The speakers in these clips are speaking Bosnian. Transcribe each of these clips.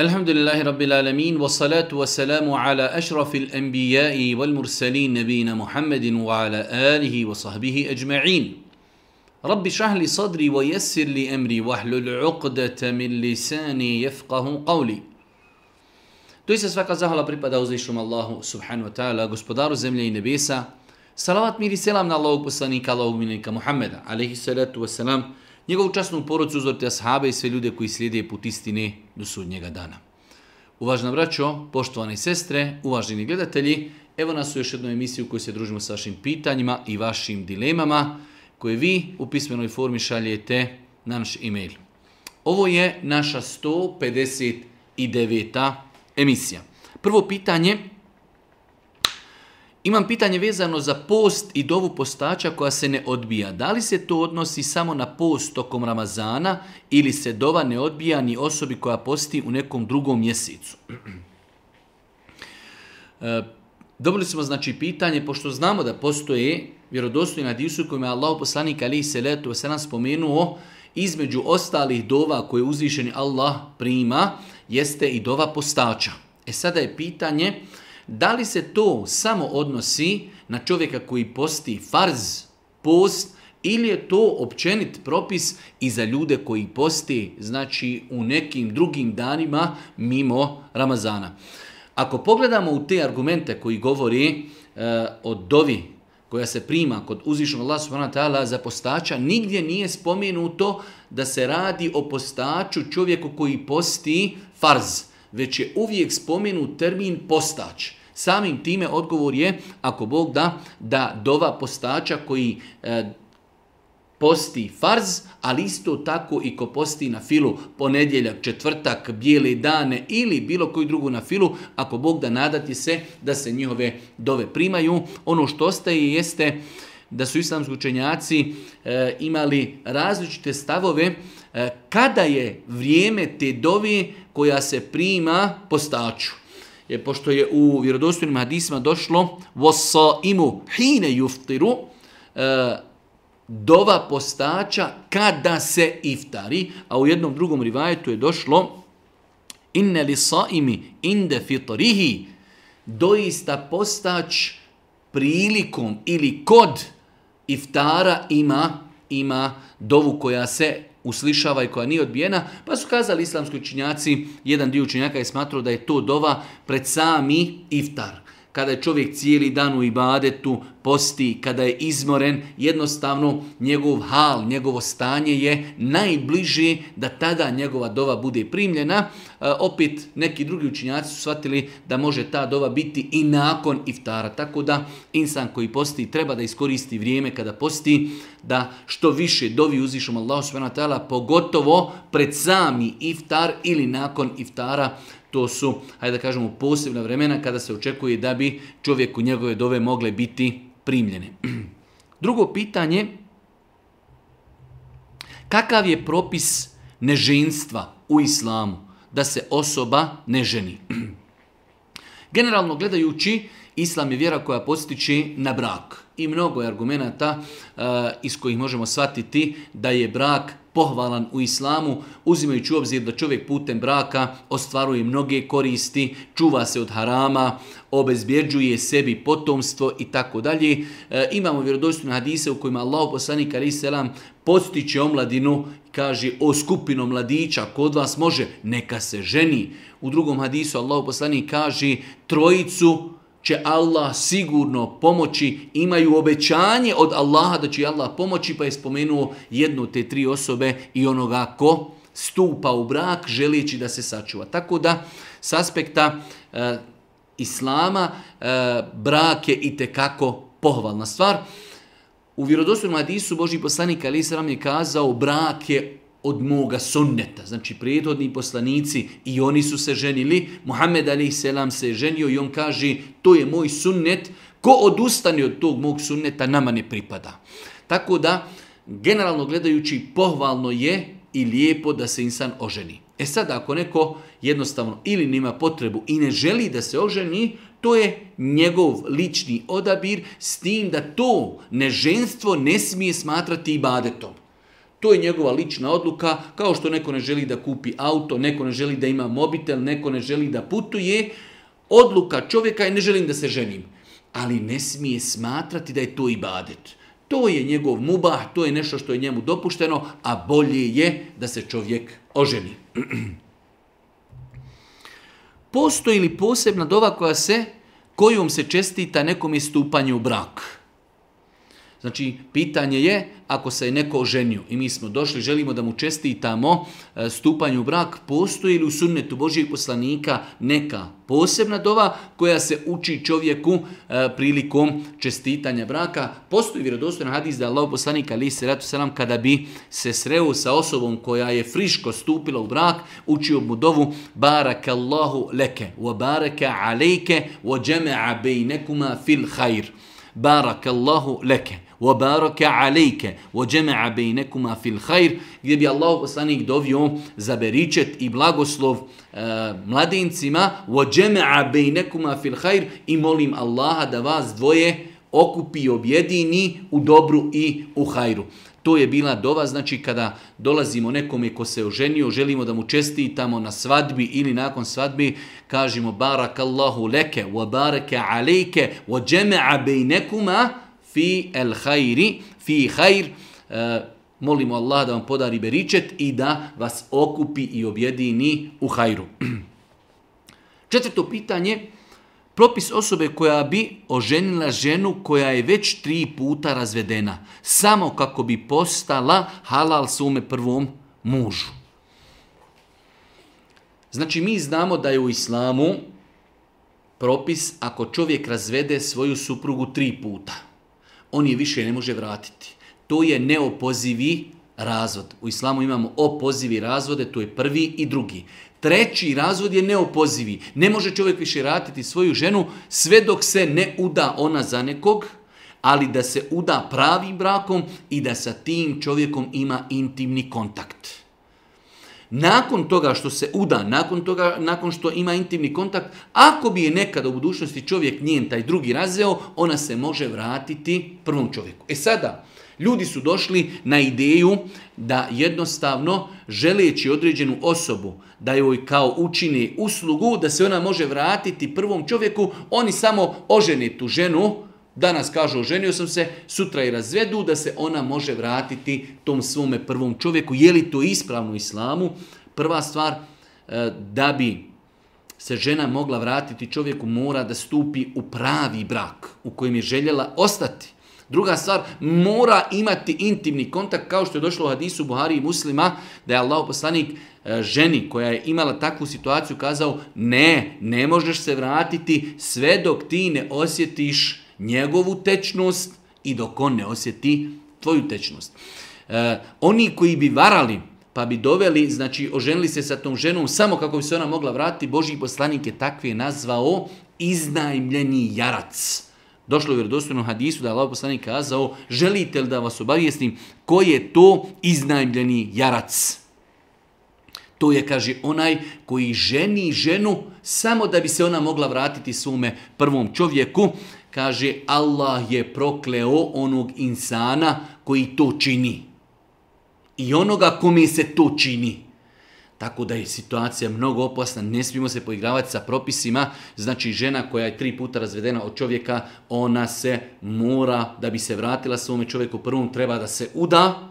الحمد لله رب العالمين والصلاة والسلام على أشرف الأنبياء والمرسلين نبينا محمد وعلى آله وصحبه أجمعين رب اشرح لي صدري ويسر لي أمري واحلل عقدة من لساني يفقه قولي Doista svaka zahvala pripada uzvišnom Allahu subhanu wa ta'ala, gospodaru zemlje i nebesa. Salavat mir i selam na Allahog poslanika, Allahog minika Muhammeda, alaihi salatu wa salam, njegovu časnu porodcu uzvrti ashabe i sve ljude koji slijede put istine do sudnjega dana. Uvažna vraćo, poštovane sestre, uvaženi gledatelji, evo nas u još jednoj emisiji u kojoj se družimo sa vašim pitanjima i vašim dilemama koje vi u pismenoj formi šaljete na naš e-mail. Ovo je naša 159. emisija. Prvo pitanje imam pitanje vezano za post i dovu postača koja se ne odbija. Da li se to odnosi samo na post tokom Ramazana ili se dova ne odbija ni osobi koja posti u nekom drugom mjesecu? E, dobili smo znači pitanje, pošto znamo da postoje vjerodostojni hadisu kojima je Allah poslanik ali se letu se nam spomenuo između ostalih dova koje uzvišeni Allah prima jeste i dova postača. E sada je pitanje da li se to samo odnosi na čovjeka koji posti farz, post, ili je to općenit propis i za ljude koji posti, znači u nekim drugim danima mimo Ramazana. Ako pogledamo u te argumente koji govori e, o dovi koja se prima kod uzvišnog Allah subhanahu ta'ala za postača, nigdje nije spomenuto da se radi o postaču čovjeku koji posti farz, već je uvijek spomenut termin postač. Samim time odgovor je, ako Bog da, da dova postača koji e, posti farz, ali isto tako i ko posti na filu ponedjeljak, četvrtak, bijele dane ili bilo koju drugu na filu, ako Bog da nadati se da se njihove dove primaju. Ono što ostaje jeste da su islamski učenjaci e, imali različite stavove e, kada je vrijeme te dove koja se prima postaču je pošto je u vjerodostojnim hadisima došlo imu hine juftiru e, dova postača kada se iftari, a u jednom drugom rivajetu je došlo inne li saimi inde fitrihi doista postač prilikom ili kod iftara ima ima dovu koja se uslišava i koja nije odbijena, pa su kazali islamski učinjaci, jedan dio učinjaka je smatrao da je to dova pred sami iftar kada je čovjek cijeli dan u ibadetu, posti, kada je izmoren, jednostavno njegov hal, njegovo stanje je najbliži da tada njegova dova bude primljena. E, opet neki drugi učinjaci su shvatili da može ta dova biti i nakon iftara. Tako da insan koji posti treba da iskoristi vrijeme kada posti, da što više dovi uzvišom Allah subhanahu pogotovo pred sami iftar ili nakon iftara to su, hajde da kažemo, posebna vremena kada se očekuje da bi čovjeku njegove dove mogle biti primljene. Drugo pitanje, kakav je propis neženstva u islamu, da se osoba ne ženi? Generalno gledajući, Islam je vjera koja postići na brak. I mnogo je argumenata e, iz kojih možemo shvatiti da je brak pohvalan u islamu, uzimajući u obzir da čovjek putem braka ostvaruje mnoge koristi, čuva se od harama, obezbjeđuje sebi potomstvo i tako dalje. E, imamo vjerodostojne hadise u kojima Allah poslanik ali selam postiče omladinu, kaže o skupinu mladića kod vas može, neka se ženi. U drugom hadisu Allah poslanik kaže trojicu će Allah sigurno pomoći, imaju obećanje od Allaha da će Allah pomoći, pa je spomenuo jednu te tri osobe i onoga ko stupa u brak želeći da se sačuva. Tako da, s aspekta eh, Islama, e, brak je i pohvalna stvar. U vjerodostojnom Adisu, Boži poslanik Ali Sram je kazao brak je od moga sunneta. Znači, prijetodni poslanici i oni su se ženili. Muhammed Selam se je ženio i on kaže, to je moj sunnet. Ko odustane od tog mog sunneta, nama ne pripada. Tako da, generalno gledajući, pohvalno je i lijepo da se insan oženi. E sad, ako neko jednostavno ili nema potrebu i ne želi da se oženi, to je njegov lični odabir s tim da to neženstvo ne smije smatrati ibadetom. To je njegova lična odluka, kao što neko ne želi da kupi auto, neko ne želi da ima mobitel, neko ne želi da putuje. Odluka čovjeka je ne želim da se ženim. Ali ne smije smatrati da je to ibadet. To je njegov muba, to je nešto što je njemu dopušteno, a bolje je da se čovjek oženi. Postoji li posebna dova koja se, kojom se čestita nekom istupanju u brak? Znači, pitanje je ako se je neko oženio i mi smo došli, želimo da mu čestitamo e, stupanju u brak, postoji li u sunnetu Božijeg poslanika neka posebna dova koja se uči čovjeku e, prilikom čestitanja braka. Postoji vjerodostojan hadis da Allah poslanika ali se ratu selam kada bi se sreo sa osobom koja je friško stupila u brak, učio mu dovu barakallahu leke wa baraka alejke wa jama'a bejnekuma fil hajr. Barakallahu leke. وَبَارَكَ عَلَيْكَ وَجَمَعَ بَيْنَكُمَا فِي الْخَيْرِ gdje bi Allah poslanik dovio za beričet i blagoslov e, mladincima وَجَمَعَ بَيْنَكُمَا فِي الْخَيْرِ i molim Allaha da vas dvoje okupi i objedini u dobru i u hajru. To je bila dova, znači kada dolazimo nekome ko se oženio, želimo da mu čestitamo na svadbi ili nakon svadbi, kažemo barakallahu leke, wa barake alejke, wa džeme'a bejnekuma, fi el hajri, fi hajr, eh, molimo Allah da vam podari beričet i da vas okupi i objedini u hajru. Četvrto pitanje, propis osobe koja bi oženila ženu koja je već tri puta razvedena, samo kako bi postala halal svome prvom mužu. Znači mi znamo da je u islamu propis ako čovjek razvede svoju suprugu tri puta – on je više ne može vratiti. To je neopozivi razvod. U islamu imamo opozivi razvode, to je prvi i drugi. Treći razvod je neopozivi. Ne može čovjek više vratiti svoju ženu sve dok se ne uda ona za nekog, ali da se uda pravim brakom i da sa tim čovjekom ima intimni kontakt nakon toga što se uda, nakon, toga, nakon što ima intimni kontakt, ako bi je nekada u budućnosti čovjek njen taj drugi razveo, ona se može vratiti prvom čovjeku. E sada, ljudi su došli na ideju da jednostavno želeći određenu osobu, da joj kao učini uslugu, da se ona može vratiti prvom čovjeku, oni samo ožene tu ženu, Danas kažu oženio sam se, sutra i razvedu da se ona može vratiti tom svome prvom čovjeku. Je li to ispravno u islamu? Prva stvar, e, da bi se žena mogla vratiti čovjeku mora da stupi u pravi brak u kojem je željela ostati. Druga stvar, mora imati intimni kontakt, kao što je došlo u hadisu Buhari i muslima, da je Allah poslanik e, ženi koja je imala takvu situaciju kazao ne, ne možeš se vratiti sve dok ti ne osjetiš njegovu tečnost i dok on ne osjeti tvoju tečnost. E, oni koji bi varali, pa bi doveli, znači oženili se sa tom ženom samo kako bi se ona mogla vratiti, Boži poslanik je takvi nazvao iznajmljeni jarac. Došlo je u vjerodostojnom hadisu da je Allah poslanik kazao, želite li da vas obavijestim ko je to iznajmljeni jarac? To je, kaže, onaj koji ženi ženu samo da bi se ona mogla vratiti svome prvom čovjeku kaže Allah je prokleo onog insana koji to čini. I onoga kome se to čini. Tako da je situacija mnogo opasna, ne smijemo se poigravati sa propisima. Znači žena koja je tri puta razvedena od čovjeka, ona se mora, da bi se vratila svome čovjeku prvom, treba da se uda,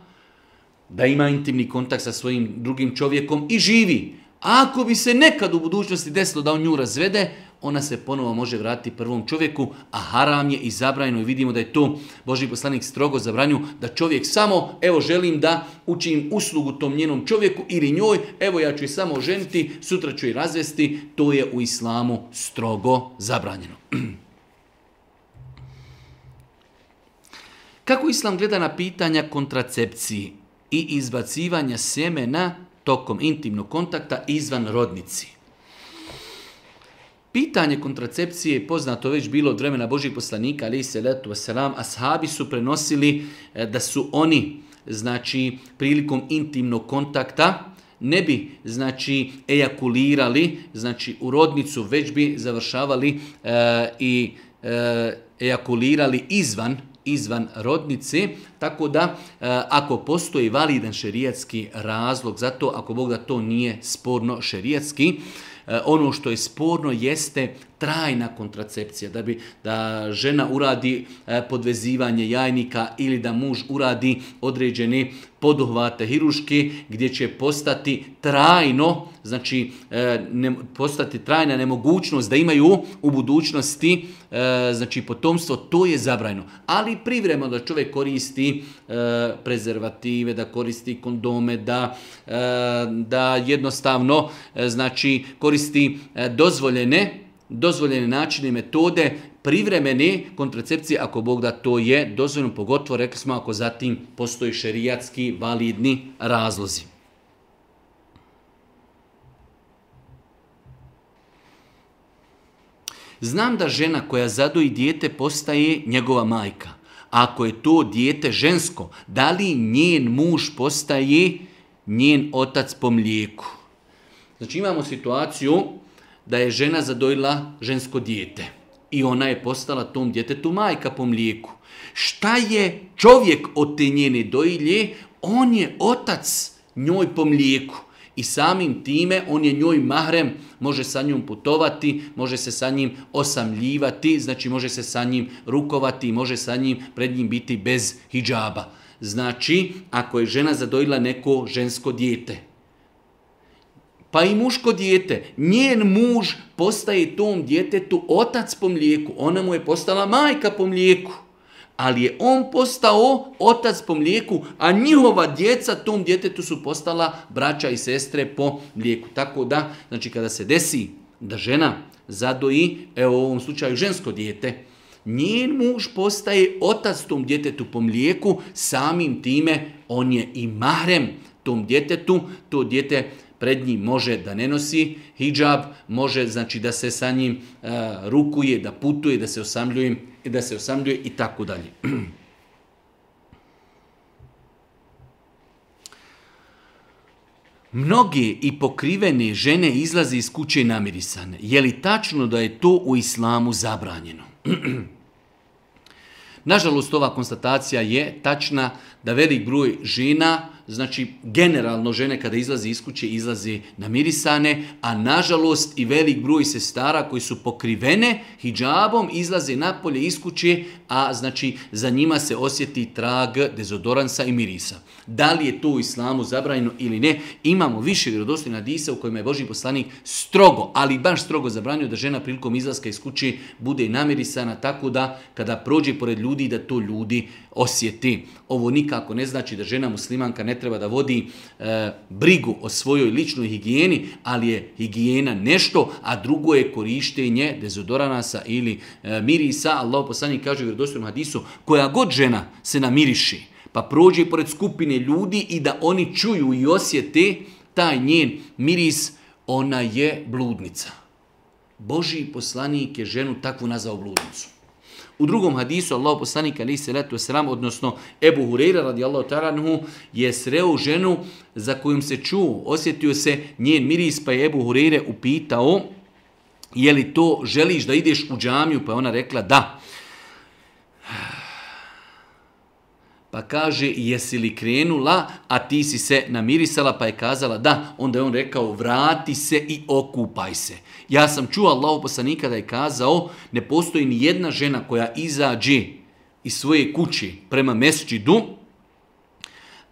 da ima intimni kontakt sa svojim drugim čovjekom i živi. Ako bi se nekad u budućnosti desilo da on nju razvede, ona se ponovo može vratiti prvom čovjeku, a haram je i zabranjeno. i vidimo da je to Boži poslanik strogo zabranju, da čovjek samo, evo želim da učinim uslugu tom njenom čovjeku ili njoj, evo ja ću je samo ženiti, sutra ću i razvesti, to je u islamu strogo zabranjeno. Kako islam gleda na pitanja kontracepciji i izbacivanja semena tokom intimnog kontakta izvan rodnici? Pitanje kontracepcije je poznato već bilo od vremena Božih poslanika, ali i salatu wasalam, ashabi su prenosili eh, da su oni, znači, prilikom intimnog kontakta, ne bi, znači, ejakulirali, znači, u rodnicu, već bi završavali eh, i eh, ejakulirali izvan, izvan rodnice, tako da ako postoji validan šerijatski razlog zato ako Bog da to nije sporno šerijatski, E, ono što je sporno jeste trajna kontracepcija, da bi da žena uradi e, podvezivanje jajnika ili da muž uradi određene poduhvate hiruški gdje će postati trajno, znači e, ne, postati trajna nemogućnost da imaju u budućnosti e, znači potomstvo, to je zabrajno. Ali privremeno da čovjek koristi prezervative, da koristi kondome, da, da jednostavno znači koristi dozvoljene dozvoljene načine i metode privremene kontracepcije, ako Bog da to je dozvoljeno, pogotovo rekli smo ako zatim postoji šerijatski validni razlozi. Znam da žena koja zadoji dijete postaje njegova majka. Ako je to dijete žensko, da li njen muž postaje njen otac po mlijeku? Znači imamo situaciju da je žena zadojila žensko dijete. I ona je postala tom djetetu majka po mlijeku. Šta je čovjek od te njene dojilje? On je otac njoj po mlijeku. I samim time on je njoj mahrem, može sa njom putovati, može se sa njim osamljivati, znači može se sa njim rukovati, može sa njim pred njim biti bez hijjaba. Znači, ako je žena zadojila neko žensko dijete, pa i muško dijete, njen muž postaje tom djetetu otac po mlijeku, ona mu je postala majka po mlijeku, ali je on postao otac po mlijeku, a njihova djeca tom djetetu su postala braća i sestre po mlijeku. Tako da, znači kada se desi da žena zadoji, evo u ovom slučaju žensko dijete, njen muž postaje otac tom djetetu po mlijeku, samim time on je i mahrem tom djetetu, to djete pred njim može da ne nosi hijab, može znači da se sa njim e, rukuje, da putuje, da se osamljuje, da se osamljuje i tako dalje. Mnogi i pokrivene žene izlaze iz kuće namirisane. Je li tačno da je to u islamu zabranjeno? Nažalost, ova konstatacija je tačna da velik broj žena znači generalno žene kada izlazi iz kuće izlaze namirisane, a nažalost i velik broj sestara koji su pokrivene hijabom izlaze napolje iz kuće, a znači za njima se osjeti trag dezodoransa i mirisa. Da li je to u islamu zabranjeno ili ne, imamo više vjerodostojna disa u kojima je Boži poslanik strogo, ali baš strogo zabranio da žena prilikom izlaska iz kuće bude namirisana tako da kada prođe pored ljudi da to ljudi osjeti. Ovo nikako ne znači da žena muslimanka ne treba da vodi e, brigu o svojoj ličnoj higijeni, ali je higijena nešto, a drugo je korištenje dezodoranasa ili e, mirisa. Allah poslanik kaže u vjerovostom hadisu, koja god žena se namiriši, pa prođe pored skupine ljudi i da oni čuju i osjete taj njen miris, ona je bludnica. Boži poslanik je ženu takvu nazvao bludnicu. U drugom hadisu Allah poslanik ali se letu sram, odnosno Ebu Hureyra radijallahu taranhu je sreo ženu za kojom se čuo, osjetio se njen miris pa je Ebu Hureyre upitao je li to želiš da ideš u džamiju pa je ona rekla da. Pa kaže, jesi li krenula, a ti si se namirisala, pa je kazala da. Onda je on rekao, vrati se i okupaj se. Ja sam čuo Allahu poslanika da je kazao, ne postoji ni jedna žena koja izađe iz svoje kući prema mesčidu,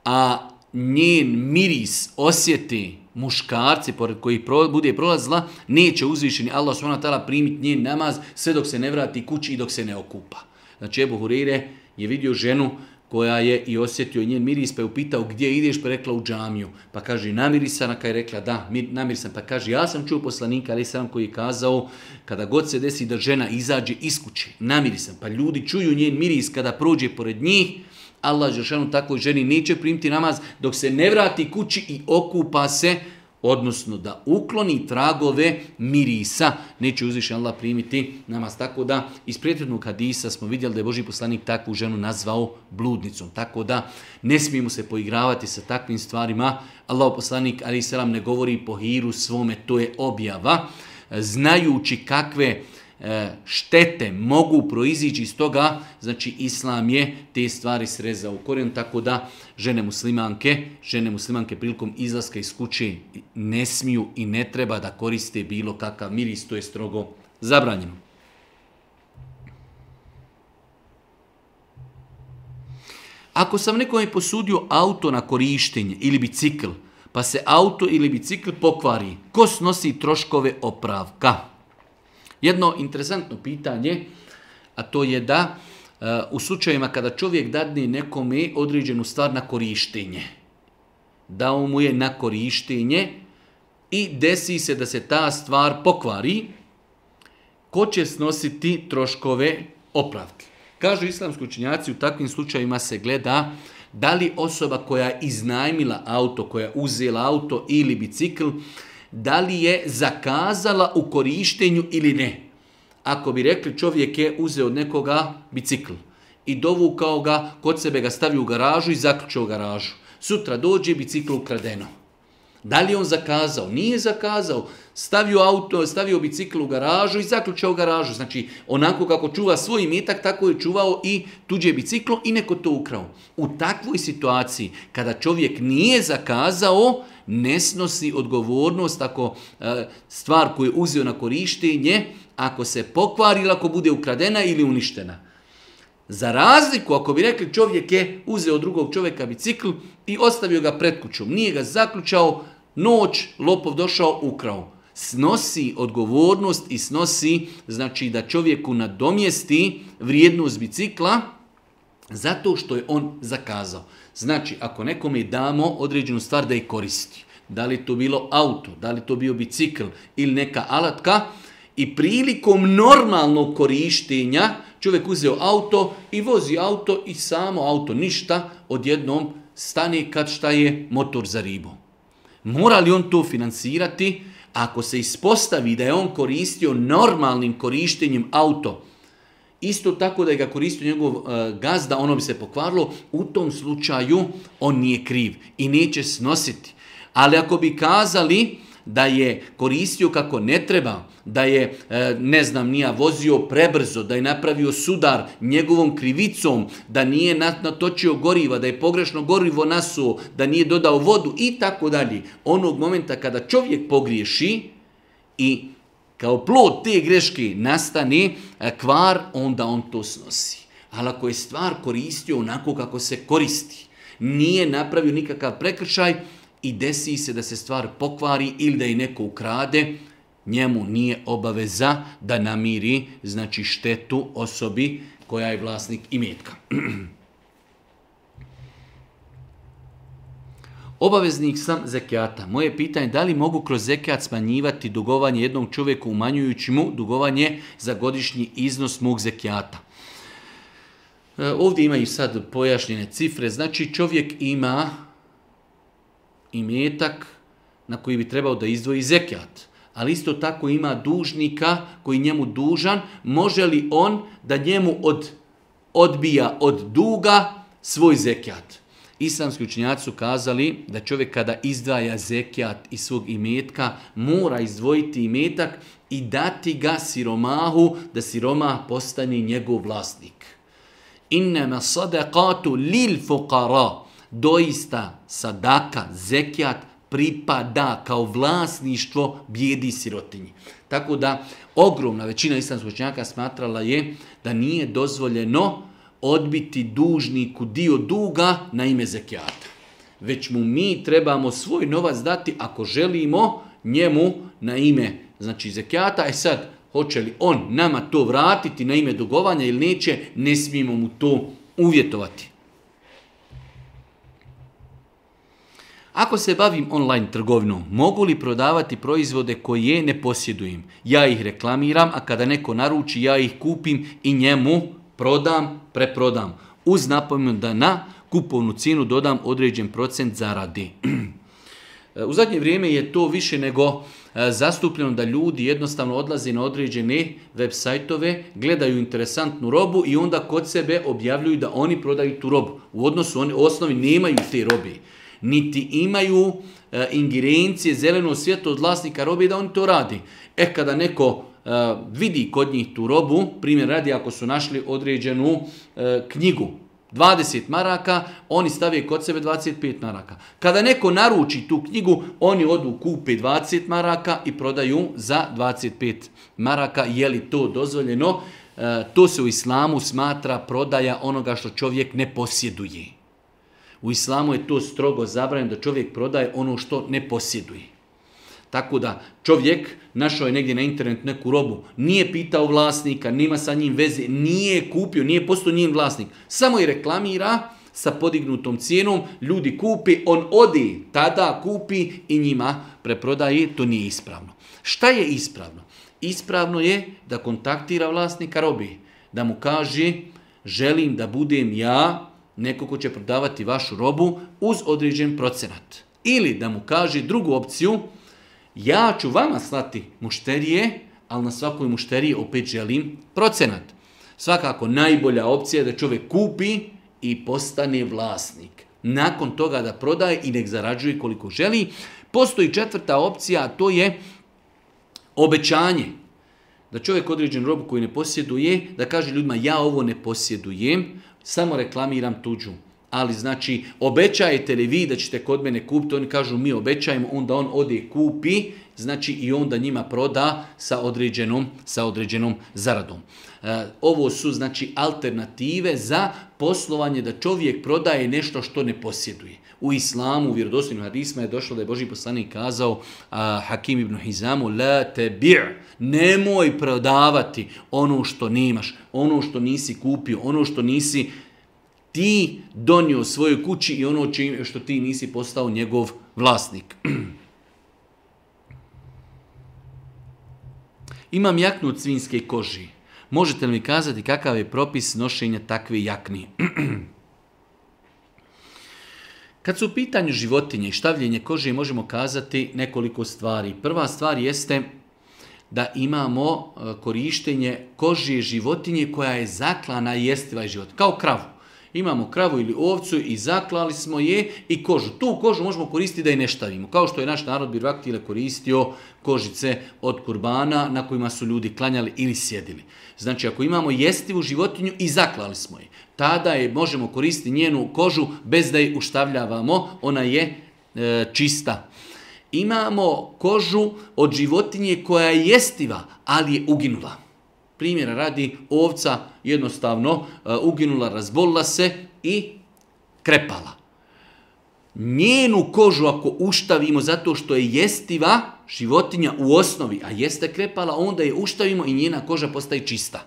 a njen miris osjeti muškarci pored koji bude prolazila, neće uzvišeni Allah s.w.t. primiti njen namaz sve dok se ne vrati kući i dok se ne okupa. Znači Ebu Hurire je vidio ženu koja je i osjetio njen miris, pa je upitao gdje ideš, pa je rekla u džamiju. Pa kaže namirisana, kada pa je rekla da, namirisana. Pa kaže ja sam čuo poslanika, ali sam koji je kazao kada god se desi da žena izađe iz kuće, namirisan. Pa ljudi čuju njen miris kada prođe pored njih, Allah Žešanu takvoj ženi neće primiti namaz dok se ne vrati kući i okupa se odnosno da ukloni tragove mirisa, neće uzviše Allah primiti namaz. Tako da iz prijateljnog hadisa smo vidjeli da je Boži poslanik takvu ženu nazvao bludnicom. Tako da ne smijemo se poigravati sa takvim stvarima. Allah poslanik ali ne govori po hiru svome, to je objava. Znajući kakve E, štete mogu proizići iz toga, znači islam je te stvari srezao u korijen, tako da žene muslimanke, žene muslimanke prilikom izlaska iz kuće ne smiju i ne treba da koriste bilo kakav miris, to je strogo zabranjeno. Ako sam nekome posudio auto na korištenje ili bicikl, pa se auto ili bicikl pokvari, ko snosi troškove opravka? Jedno interesantno pitanje, a to je da e, u slučajima kada čovjek dadne nekome određenu stvar na korištenje, dao mu je na korištenje i desi se da se ta stvar pokvari, ko će snositi troškove opravke? Kažu islamski učinjaci, u takvim slučajima se gleda da li osoba koja je iznajmila auto, koja je uzela auto ili bicikl, da li je zakazala u korištenju ili ne. Ako bi rekli čovjek je uzeo od nekoga bicikl i dovukao ga, kod sebe ga stavio u garažu i zaključio u garažu. Sutra dođe bicikl ukradeno. Da li je on zakazao? Nije zakazao. Stavio, auto, stavio bicikl u garažu i zaključao garažu. Znači, onako kako čuva svoj imetak, tako je čuvao i tuđe biciklo i neko to ukrao. U takvoj situaciji, kada čovjek nije zakazao, ne snosi odgovornost ako e, stvar koju je uzeo na korištenje, ako se pokvari ako bude ukradena ili uništena. Za razliku, ako bi rekli čovjek je uzeo drugog čovjeka bicikl i ostavio ga pred kućom, nije ga zaključao, noć lopov došao, ukrao. Snosi odgovornost i snosi, znači da čovjeku nadomjesti vrijednost bicikla zato što je on zakazao. Znači, ako nekome damo određenu stvar da je koristi, da li to bilo auto, da li to bio bicikl ili neka alatka, i prilikom normalnog korištenja čovjek uzeo auto i vozi auto i samo auto, ništa, odjednom stane kad šta je motor za ribu. Mora li on to financirati? Ako se ispostavi da je on koristio normalnim korištenjem auto, Isto tako da je ga koristio njegov uh, e, gazda, ono bi se pokvarilo, u tom slučaju on nije kriv i neće snositi. Ali ako bi kazali da je koristio kako ne treba, da je, e, ne znam, nija vozio prebrzo, da je napravio sudar njegovom krivicom, da nije natočio goriva, da je pogrešno gorivo nasuo, da nije dodao vodu i tako dalje. Onog momenta kada čovjek pogriješi i kao plod te greške nastani, e, kvar, onda on to snosi. Ali ako je stvar koristio onako kako se koristi, nije napravio nikakav prekršaj i desi se da se stvar pokvari ili da je neko ukrade, njemu nije obaveza da namiri znači štetu osobi koja je vlasnik imetka. Obaveznik sam zekijata. Moje pitanje je da li mogu kroz zekijat smanjivati dugovanje jednom čovjeku umanjujući mu dugovanje za godišnji iznos mog zekijata. E, ovdje imaju sad pojašnjene cifre. Znači čovjek ima imetak na koji bi trebao da izdvoji zekijat. Ali isto tako ima dužnika koji njemu dužan. Može li on da njemu od, odbija od duga svoj zekijat? Islamski učinjaci su kazali da čovjek kada izdvaja zekijat iz svog imetka, mora izdvojiti imetak i dati ga siromahu, da siromah postane njegov vlasnik. Innama sadaqatu lil fuqara. Doista sadaka, zekijat, pripada kao vlasništvo bijedi sirotinji. Tako da ogromna većina islamskih učenjaka smatrala je da nije dozvoljeno odbiti dužniku dio duga na ime zekijata. Već mu mi trebamo svoj novac dati ako želimo njemu na ime znači zekijata. E sad, hoće li on nama to vratiti na ime dugovanja ili neće, ne smijemo mu to uvjetovati. Ako se bavim online trgovinom, mogu li prodavati proizvode koje ne posjedujem? Ja ih reklamiram, a kada neko naruči, ja ih kupim i njemu prodam, preprodam. Uz napomenu da na kupovnu cijenu dodam određen procent zaradi. E, u zadnje vrijeme je to više nego e, zastupljeno da ljudi jednostavno odlaze na određene web sajtove, gledaju interesantnu robu i onda kod sebe objavljuju da oni prodaju tu robu. U odnosu oni u osnovi nemaju te robe, niti imaju e, ingerencije zeleno svjetlo od vlasnika robe da oni to radi. E kada neko Eh, vidi kod njih tu robu, primjer radi ako su našli određenu eh, knjigu, 20 maraka, oni stavi kod sebe 25 maraka. Kada neko naruči tu knjigu, oni odu kupe 20 maraka i prodaju za 25 maraka. Je li to dozvoljeno? Eh, to se u islamu smatra prodaja onoga što čovjek ne posjeduje. U islamu je to strogo zabranjeno da čovjek prodaje ono što ne posjeduje. Tako da čovjek našao je negdje na internet neku robu, nije pitao vlasnika, nima sa njim veze, nije kupio, nije postao njim vlasnik. Samo je reklamira sa podignutom cijenom, ljudi kupi, on odi, tada kupi i njima preprodaje, to nije ispravno. Šta je ispravno? Ispravno je da kontaktira vlasnika robi, da mu kaže želim da budem ja neko ko će prodavati vašu robu uz određen procenat. Ili da mu kaže drugu opciju, ja ću vama slati mušterije, ali na svakoj mušteriji opet želim procenat. Svakako najbolja opcija je da čovjek kupi i postane vlasnik. Nakon toga da prodaje i nek zarađuje koliko želi. Postoji četvrta opcija, a to je obećanje. Da čovjek određen robu koju ne posjeduje, da kaže ljudima ja ovo ne posjedujem, samo reklamiram tuđu. Ali znači, obećajete li vi da ćete kod mene kupiti? Oni kažu mi obećajemo, onda on ode i kupi, znači i onda njima proda sa određenom, sa određenom zaradom. E, ovo su znači alternative za poslovanje da čovjek prodaje nešto što ne posjeduje. U islamu, u vjerodostojnim je došlo da je Boži poslanik kazao a, Hakim ibn Hizamu, la nemoj prodavati ono što nemaš, ono što nisi kupio, ono što nisi ti donio svojoj kući i ono čim, što ti nisi postao njegov vlasnik. Imam jaknu od svinske koži. Možete li mi kazati kakav je propis nošenja takve jakni? Kad su u pitanju životinje i štavljenje kože, možemo kazati nekoliko stvari. Prva stvar jeste da imamo e, korištenje kože životinje koja je zaklana i jestiva život, kao kravu. Imamo kravu ili ovcu i zaklali smo je i kožu. Tu kožu možemo koristiti da je neštavimo. Kao što je naš narod Birvaktile koristio kožice od kurbana na kojima su ljudi klanjali ili sjedili. Znači ako imamo jestivu životinju i zaklali smo je, tada je možemo koristiti njenu kožu bez da je uštavljavamo. Ona je e, čista. Imamo kožu od životinje koja je jestiva, ali je uginula. Primjera radi, ovca jednostavno e, uginula, razbolila se i krepala. Njenu kožu ako uštavimo zato što je jestiva životinja u osnovi, a jeste krepala, onda je uštavimo i njena koža postaje čista.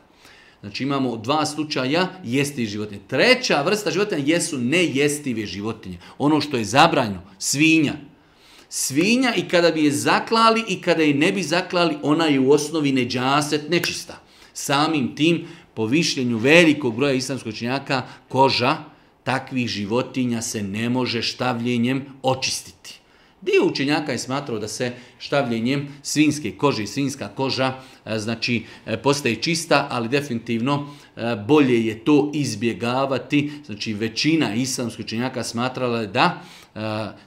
Znači imamo dva slučaja jestive životinje. Treća vrsta životinja jesu nejestive životinje. Ono što je zabranjeno, svinja. Svinja i kada bi je zaklali i kada je ne bi zaklali, ona je u osnovi neđaset, nečista. Samim tim, po višljenju velikog broja islamskog činjaka, koža takvih životinja se ne može štavljenjem očistiti. Dio učenjaka je smatrao da se štavljenjem svinske kože i svinska koža e, znači e, postaje čista, ali definitivno e, bolje je to izbjegavati. Znači većina islamskih učenjaka smatrala je da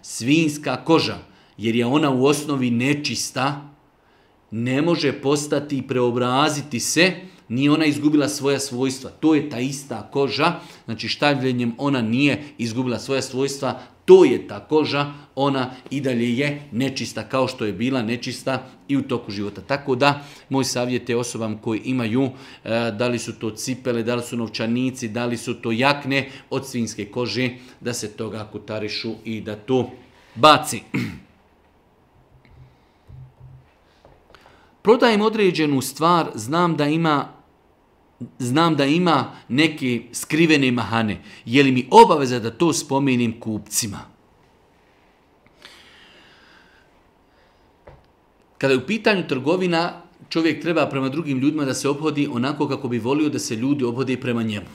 svinska koža, jer je ona u osnovi nečista, ne može postati i preobraziti se, nije ona izgubila svoja svojstva. To je ta ista koža, znači štavljenjem ona nije izgubila svoja svojstva, to je ta koža, ona i dalje je nečista kao što je bila nečista i u toku života. Tako da, moj savjet je osobam koji imaju, e, da li su to cipele, da li su novčanici, da li su to jakne od svinske kože, da se toga kutarišu i da to baci. Prodajem određenu stvar, znam da ima znam da ima neke skrivene mahane. Je li mi obaveza da to spomenim kupcima? Kada je u pitanju trgovina, čovjek treba prema drugim ljudima da se obhodi onako kako bi volio da se ljudi obhode prema njemu.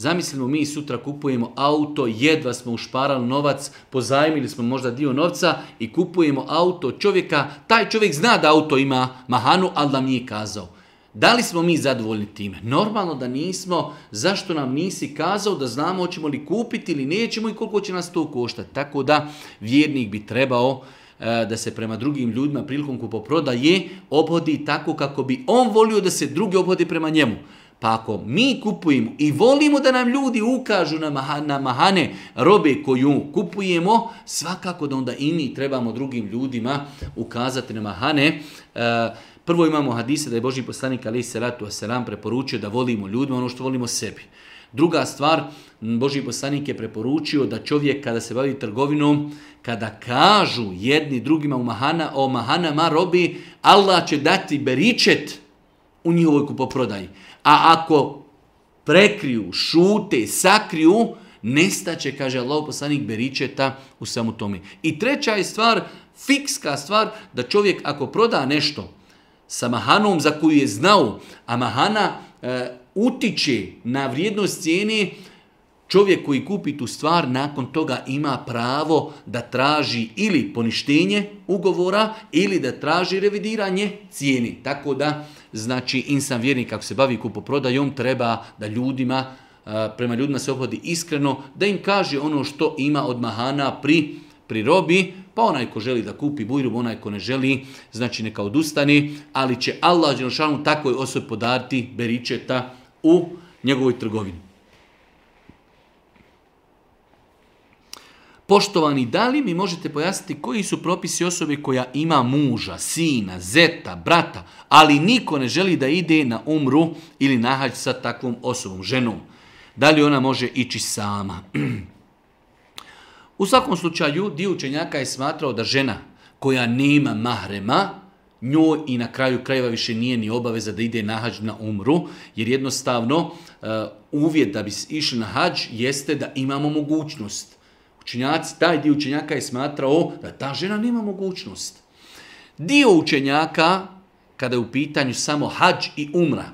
Zamislimo mi sutra kupujemo auto, jedva smo ušparali novac, pozajmili smo možda dio novca i kupujemo auto čovjeka. Taj čovjek zna da auto ima mahanu, ali nam nije kazao. Da li smo mi zadovoljni time? Normalno da nismo. Zašto nam nisi kazao da znamo hoćemo li kupiti ili nećemo i koliko će nas to koštati? Tako da vjernik bi trebao e, da se prema drugim ljudima prilikom kupoprodaje obhodi tako kako bi on volio da se drugi obhodi prema njemu. Pa ako mi kupujemo i volimo da nam ljudi ukažu na, maha, na mahane robe koju kupujemo, svakako da onda i mi trebamo drugim ljudima ukazati na mahane. E, prvo imamo hadise da je Boži poslanik Ali Seratu selam preporučio da volimo ljudima ono što volimo sebi. Druga stvar, Boži poslanik je preporučio da čovjek kada se bavi trgovinom, kada kažu jedni drugima u mahana, o mahanama robi, Allah će dati beričet u njihovoj kupoprodaji. A ako prekriju, šute, sakriju, nestaće, kaže Allah poslanik beričeta u samu tome. I treća je stvar, fikska stvar, da čovjek ako proda nešto sa mahanom za koju je znao, a mahana e, utiče na vrijednost cijene, čovjek koji kupi tu stvar nakon toga ima pravo da traži ili poništenje ugovora ili da traži revidiranje cijeni. Tako da znači insan vjernik kako se bavi kupoprodajom treba da ljudima, e, prema ljudima se obhodi iskreno, da im kaže ono što ima od mahana pri, robi, pa onaj ko želi da kupi bujrub, onaj ko ne želi, znači neka odustani, ali će Allah Đelšanu takvoj osobi podarti beričeta u njegovoj trgovini. Poštovani, da li mi možete pojasniti koji su propisi osobe koja ima muža, sina, zeta, brata, ali niko ne želi da ide na umru ili nahađ sa takvom osobom, ženom? Da li ona može ići sama? U svakom slučaju, dio učenjaka je smatrao da žena koja nema mahrema, njoj i na kraju krajeva više nije ni obaveza da ide na hađ na umru, jer jednostavno eh, uvjet da bi išli na hađ jeste da imamo mogućnost. Učenjaci, taj dio učenjaka je smatrao da ta žena nema mogućnost. Dio učenjaka, kada je u pitanju samo hađ i umra,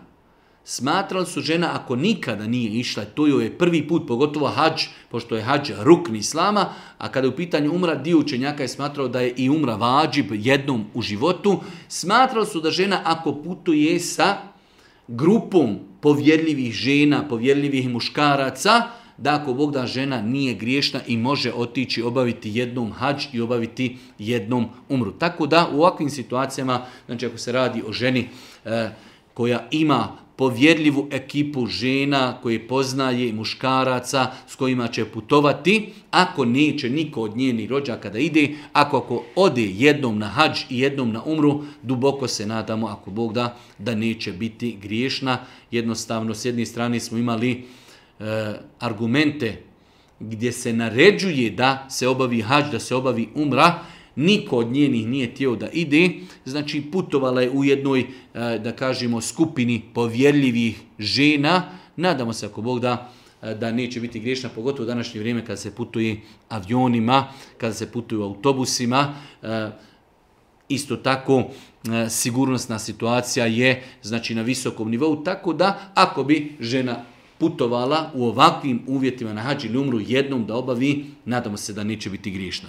smatrali su žena ako nikada nije išla, to joj je prvi put, pogotovo hađ, pošto je hađ rukn islama, a kada je u pitanju umra, dio učenjaka je smatrao da je i umra vađib jednom u životu, smatrali su da žena ako putuje sa grupom povjerljivih žena, povjerljivih muškaraca, da ako Bog da žena nije griješna i može otići obaviti jednom hađ i obaviti jednom umru. Tako da u ovakvim situacijama, znači ako se radi o ženi e, koja ima povjerljivu ekipu žena koje poznaje muškaraca s kojima će putovati, ako neće niko od nje ni rođaka da ide, ako, ako ode jednom na hađ i jednom na umru, duboko se nadamo, ako Bog da, da neće biti griješna. Jednostavno, s jedne strane smo imali E, argumente gdje se naređuje da se obavi hađ, da se obavi umra, niko od njenih nije tijelo da ide, znači putovala je u jednoj, e, da kažemo, skupini povjerljivih žena. Nadamo se, ako Bog da, e, da neće biti griješna, pogotovo u današnje vrijeme kada se putuje avionima, kada se putuje autobusima. Isto tako, sigurnosna situacija je znači na visokom nivou, tako da ako bi žena putovala u ovakvim uvjetima na hađi ili umru jednom da obavi, nadamo se da neće biti griješna.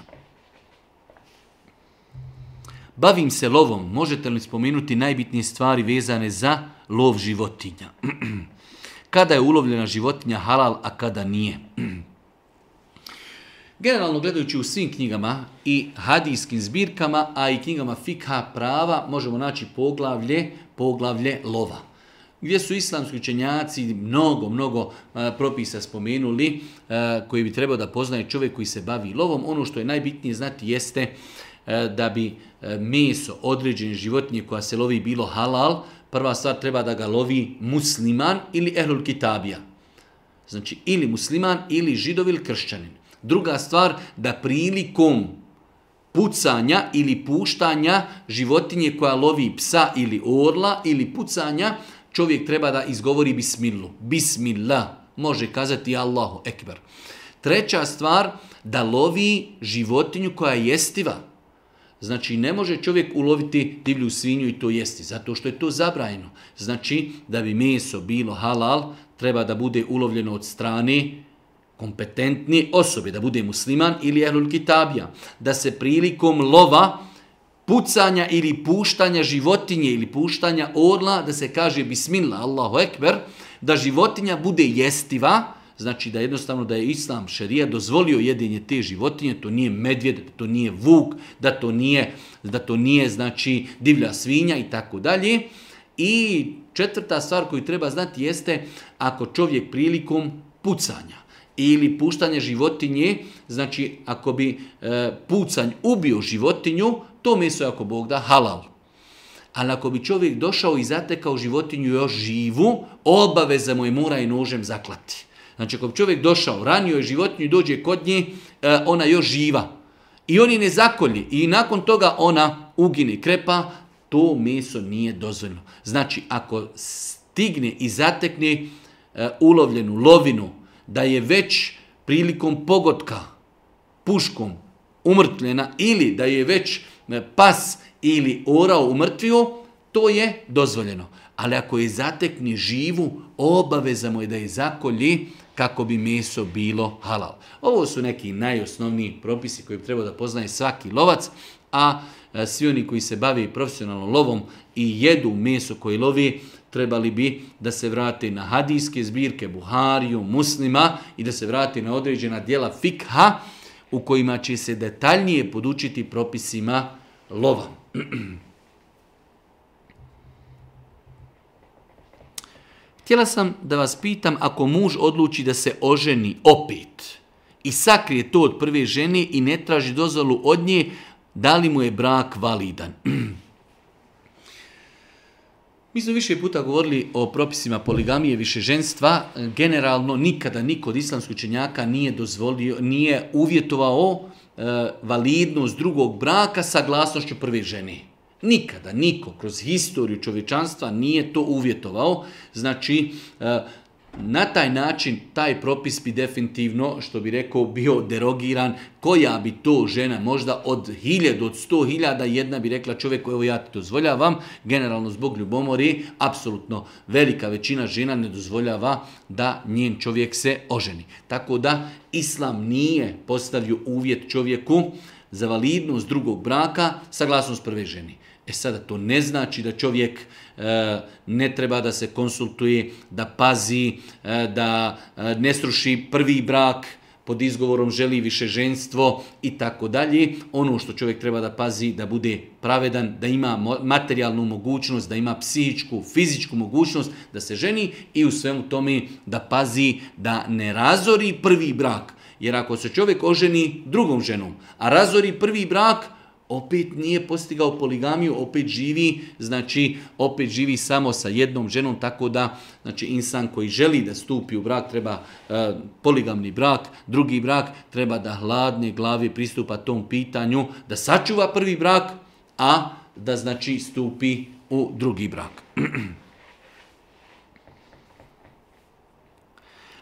Bavim se lovom, možete li spomenuti najbitnije stvari vezane za lov životinja? kada je ulovljena životinja halal, a kada nije? Generalno gledajući u svim knjigama i hadijskim zbirkama, a i knjigama fikha prava, možemo naći poglavlje, poglavlje lova gdje su islamski učenjaci mnogo, mnogo e, propisa spomenuli e, koji bi trebao da poznaje čovjek koji se bavi lovom. Ono što je najbitnije znati jeste e, da bi meso određene životinje koja se lovi bilo halal, prva stvar treba da ga lovi musliman ili ehlul kitabija. Znači ili musliman ili židov ili kršćanin. Druga stvar da prilikom pucanja ili puštanja životinje koja lovi psa ili orla ili pucanja čovjek treba da izgovori bismilu. Bismillah može kazati Allahu ekber. Treća stvar, da lovi životinju koja je jestiva. Znači, ne može čovjek uloviti divlju svinju i to jesti, zato što je to zabrajeno. Znači, da bi meso bilo halal, treba da bude ulovljeno od strane kompetentni osobe, da bude musliman ili ehlul kitabija. Da se prilikom lova pucanja ili puštanja životinje ili puštanja orla, da se kaže bismillah, Allahu ekber, da životinja bude jestiva, znači da jednostavno da je islam šerija dozvolio jedinje te životinje, to nije medvjed, to nije vuk, da to nije, da to nije znači divlja svinja i tako dalje. I četvrta stvar koju treba znati jeste ako čovjek prilikom pucanja ili puštanje životinje, znači ako bi e, pucanj ubio životinju, to meso je ako Bog da halal. Ali ako bi čovjek došao i zatekao životinju još živu, obaveza mu je mora i nožem zaklati. Znači ako bi čovjek došao, ranio je životinju i dođe kod nje, e, ona još živa. I oni ne zakolji i nakon toga ona ugine, krepa, to meso nije dozvoljno. Znači ako stigne i zatekne e, ulovljenu lovinu, da je već prilikom pogotka, puškom, umrtljena ili da je već E, pas ili orao mrtviju, to je dozvoljeno. Ali ako je zatekni živu, obaveza je da je zakolji kako bi meso bilo halal. Ovo su neki najosnovniji propisi koji bi trebao da poznaje svaki lovac, a e, svi oni koji se bavi profesionalnom lovom i jedu meso koji lovi, trebali bi da se vrate na hadijske zbirke Buhariju, muslima i da se vrate na određena dijela fikha, u kojima će se detaljnije podučiti propisima lova. Htjela sam da vas pitam ako muž odluči da se oženi opet i sakrije to od prve žene i ne traži dozvolu od nje, da li mu je brak validan? Mi smo više puta govorili o propisima poligamije višeženstva. Generalno nikada niko od islamskih učenjaka nije dozvolio, nije uvjetovao e, validnost drugog braka sa glasnošću prve žene. Nikada niko kroz historiju čovječanstva nije to uvjetovao. Znači, e, na taj način taj propis bi definitivno, što bi rekao, bio derogiran. Koja bi to žena možda od hiljada, od sto hiljada jedna bi rekla čovjeku evo ja ti dozvoljavam. Generalno zbog ljubomori, apsolutno velika većina žena ne dozvoljava da njen čovjek se oženi. Tako da Islam nije postavio uvjet čovjeku za validnost drugog braka, saglasnost prve ženi. E sada to ne znači da čovjek E, ne treba da se konsultuje, da pazi, e, da e, ne sruši prvi brak, pod izgovorom želi više ženstvo i tako dalje. Ono što čovjek treba da pazi, da bude pravedan, da ima materijalnu mogućnost, da ima psihičku, fizičku mogućnost da se ženi i u svemu tome da pazi da ne razori prvi brak. Jer ako se čovjek oženi drugom ženom, a razori prvi brak, opet nije postigao poligamiju, opet živi, znači opet živi samo sa jednom ženom, tako da znači insan koji želi da stupi u brak treba e, poligamni brak, drugi brak treba da hladne glavi pristupa tom pitanju, da sačuva prvi brak, a da znači stupi u drugi brak.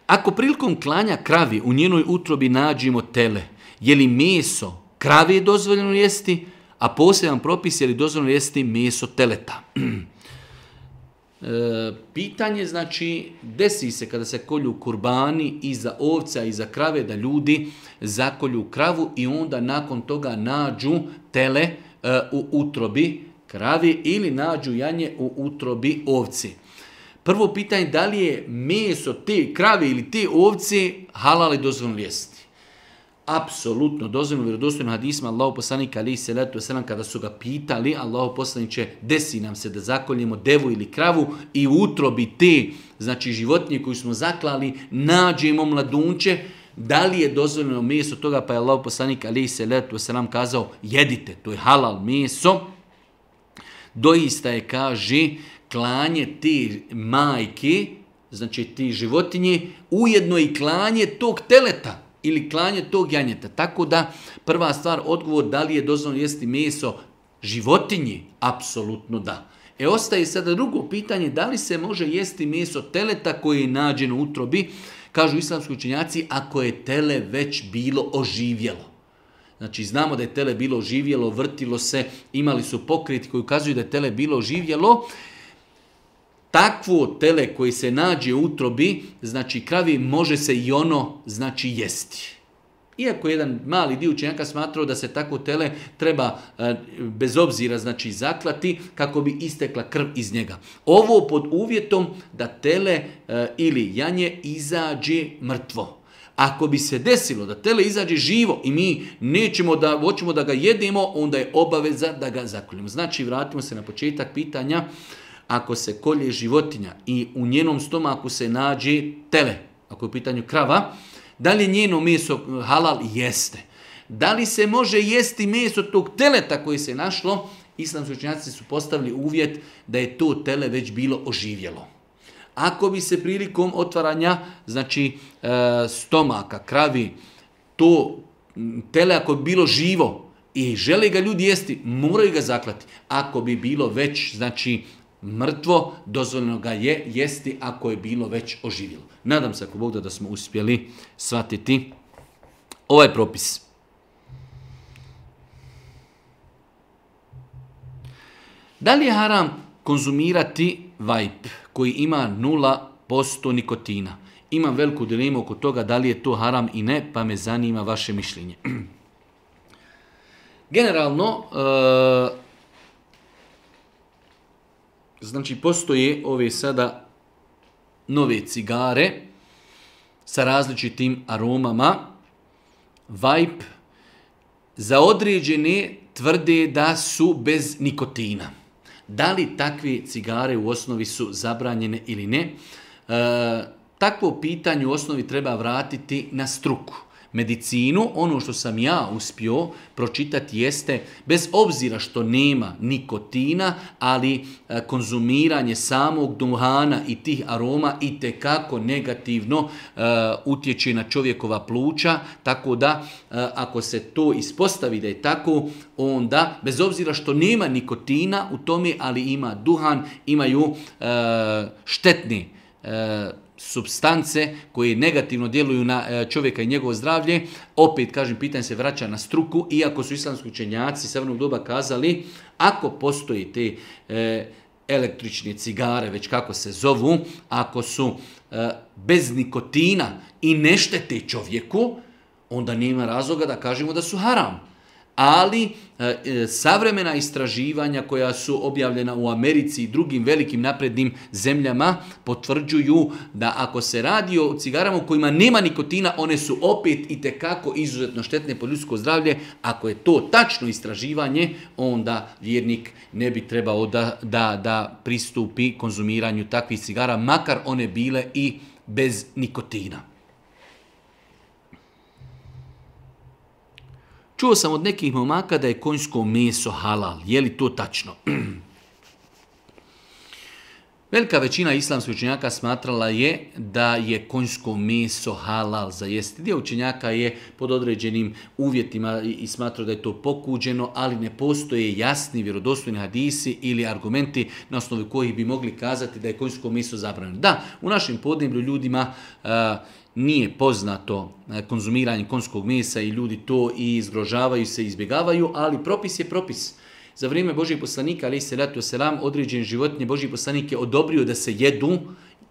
Ako prilikom klanja kravi u njenoj utrobi nađimo tele, je li meso Kravi je dozvoljeno jesti, a poseban propis je li dozvoljeno jesti meso teleta. E, pitanje, znači, desi se kada se kolju kurbani i ovca i za krave, da ljudi zakolju kravu i onda nakon toga nađu tele e, u utrobi kravi ili nađu janje u utrobi ovci. Prvo pitanje, da li je meso te krave ili te ovci halali dozvoljeno jesti? apsolutno dozvoljeno vjerodostojno hadisma Allahu poslanika ali se letu selam kada su ga pitali Allahu poslanice desi nam se da zakoljemo devu ili kravu i utrobi te znači životinje koju smo zaklali nađemo mladunče da li je dozvoljeno meso toga pa je Allahu poslanik ali se letu selam kazao jedite to je halal meso doista je kaže klanje te majke znači ti životinje ujedno i klanje tog teleta ili klanje tog janjeta. Tako da prva stvar, odgovor da li je dozvoljeno jesti meso životinji? Apsolutno da. E ostaje sada drugo pitanje, da li se može jesti meso teleta koje je nađen u utrobi? Kažu islamski učenjaci, ako je tele već bilo oživjelo. Znači, znamo da je tele bilo oživjelo, vrtilo se, imali su pokriti koji ukazuju da je tele bilo oživjelo takvo tele koji se nađe u utrobi, znači kravi, može se i ono znači jesti. Iako jedan mali dio učenjaka smatrao da se takvo tele treba e, bez obzira znači zaklati kako bi istekla krv iz njega. Ovo pod uvjetom da tele e, ili janje izađe mrtvo. Ako bi se desilo da tele izađe živo i mi nećemo da hoćemo da ga jedimo, onda je obaveza da ga zakoljemo. Znači vratimo se na početak pitanja ako se kolje životinja i u njenom stomaku se nađe tele, ako je u pitanju krava, da li je njeno meso halal? Jeste. Da li se može jesti meso tog teleta koje se našlo? Islamski učenjaci su postavili uvjet da je to tele već bilo oživjelo. Ako bi se prilikom otvaranja znači e, stomaka, kravi, to tele ako bi bilo živo i žele ga ljudi jesti, moraju ga zaklati. Ako bi bilo već znači mrtvo, dozvoljeno ga je jesti ako je bilo već oživjelo. Nadam se ako Bog da, smo uspjeli shvatiti ovaj propis. Da li je haram konzumirati vajp koji ima 0% nikotina? Imam veliku dilemu oko toga da li je to haram i ne, pa me zanima vaše mišljenje. Generalno, e, Znači, postoje ove sada nove cigare sa različitim aromama. Vajp za određene tvrde da su bez nikotina. Da li takve cigare u osnovi su zabranjene ili ne? E, takvo pitanje u osnovi treba vratiti na struku medicinu, ono što sam ja uspio pročitati jeste, bez obzira što nema nikotina, ali e, konzumiranje samog duhana i tih aroma i kako negativno e, utječe na čovjekova pluća, tako da e, ako se to ispostavi da je tako, onda, bez obzira što nema nikotina u tome, ali ima duhan, imaju štetni substance koje negativno djeluju na e, čovjeka i njegovo zdravlje, opet, kažem, pitanje se vraća na struku, iako su islamski učenjaci vrnog doba kazali, ako postoji te e, električne cigare, već kako se zovu, ako su e, bez nikotina i ne štete čovjeku, onda nema razloga da kažemo da su haram ali e, e, savremena istraživanja koja su objavljena u Americi i drugim velikim naprednim zemljama potvrđuju da ako se radi o cigarama u kojima nema nikotina, one su opet i tekako izuzetno štetne po ljudsko zdravlje. Ako je to tačno istraživanje, onda vjernik ne bi trebao da, da, da pristupi konzumiranju takvih cigara, makar one bile i bez nikotina. Čuo sam od nekih momaka da je konjsko meso halal. Je li to tačno? Velika većina islamskih učenjaka smatrala je da je konjsko meso halal za jesti. Dio učenjaka je pod određenim uvjetima i smatrao da je to pokuđeno, ali ne postoje jasni vjerodostojni hadisi ili argumenti na osnovi kojih bi mogli kazati da je konjsko meso zabranjeno. Da, u našem podneblju ljudima nije poznato konzumiranje konjskog mesa i ljudi to i izgrožavaju se, izbjegavaju, ali propis je propis. Za vrijeme Božih poslanika, ali se ratu selam, određen životinje Božih poslanik je odobrio da se jedu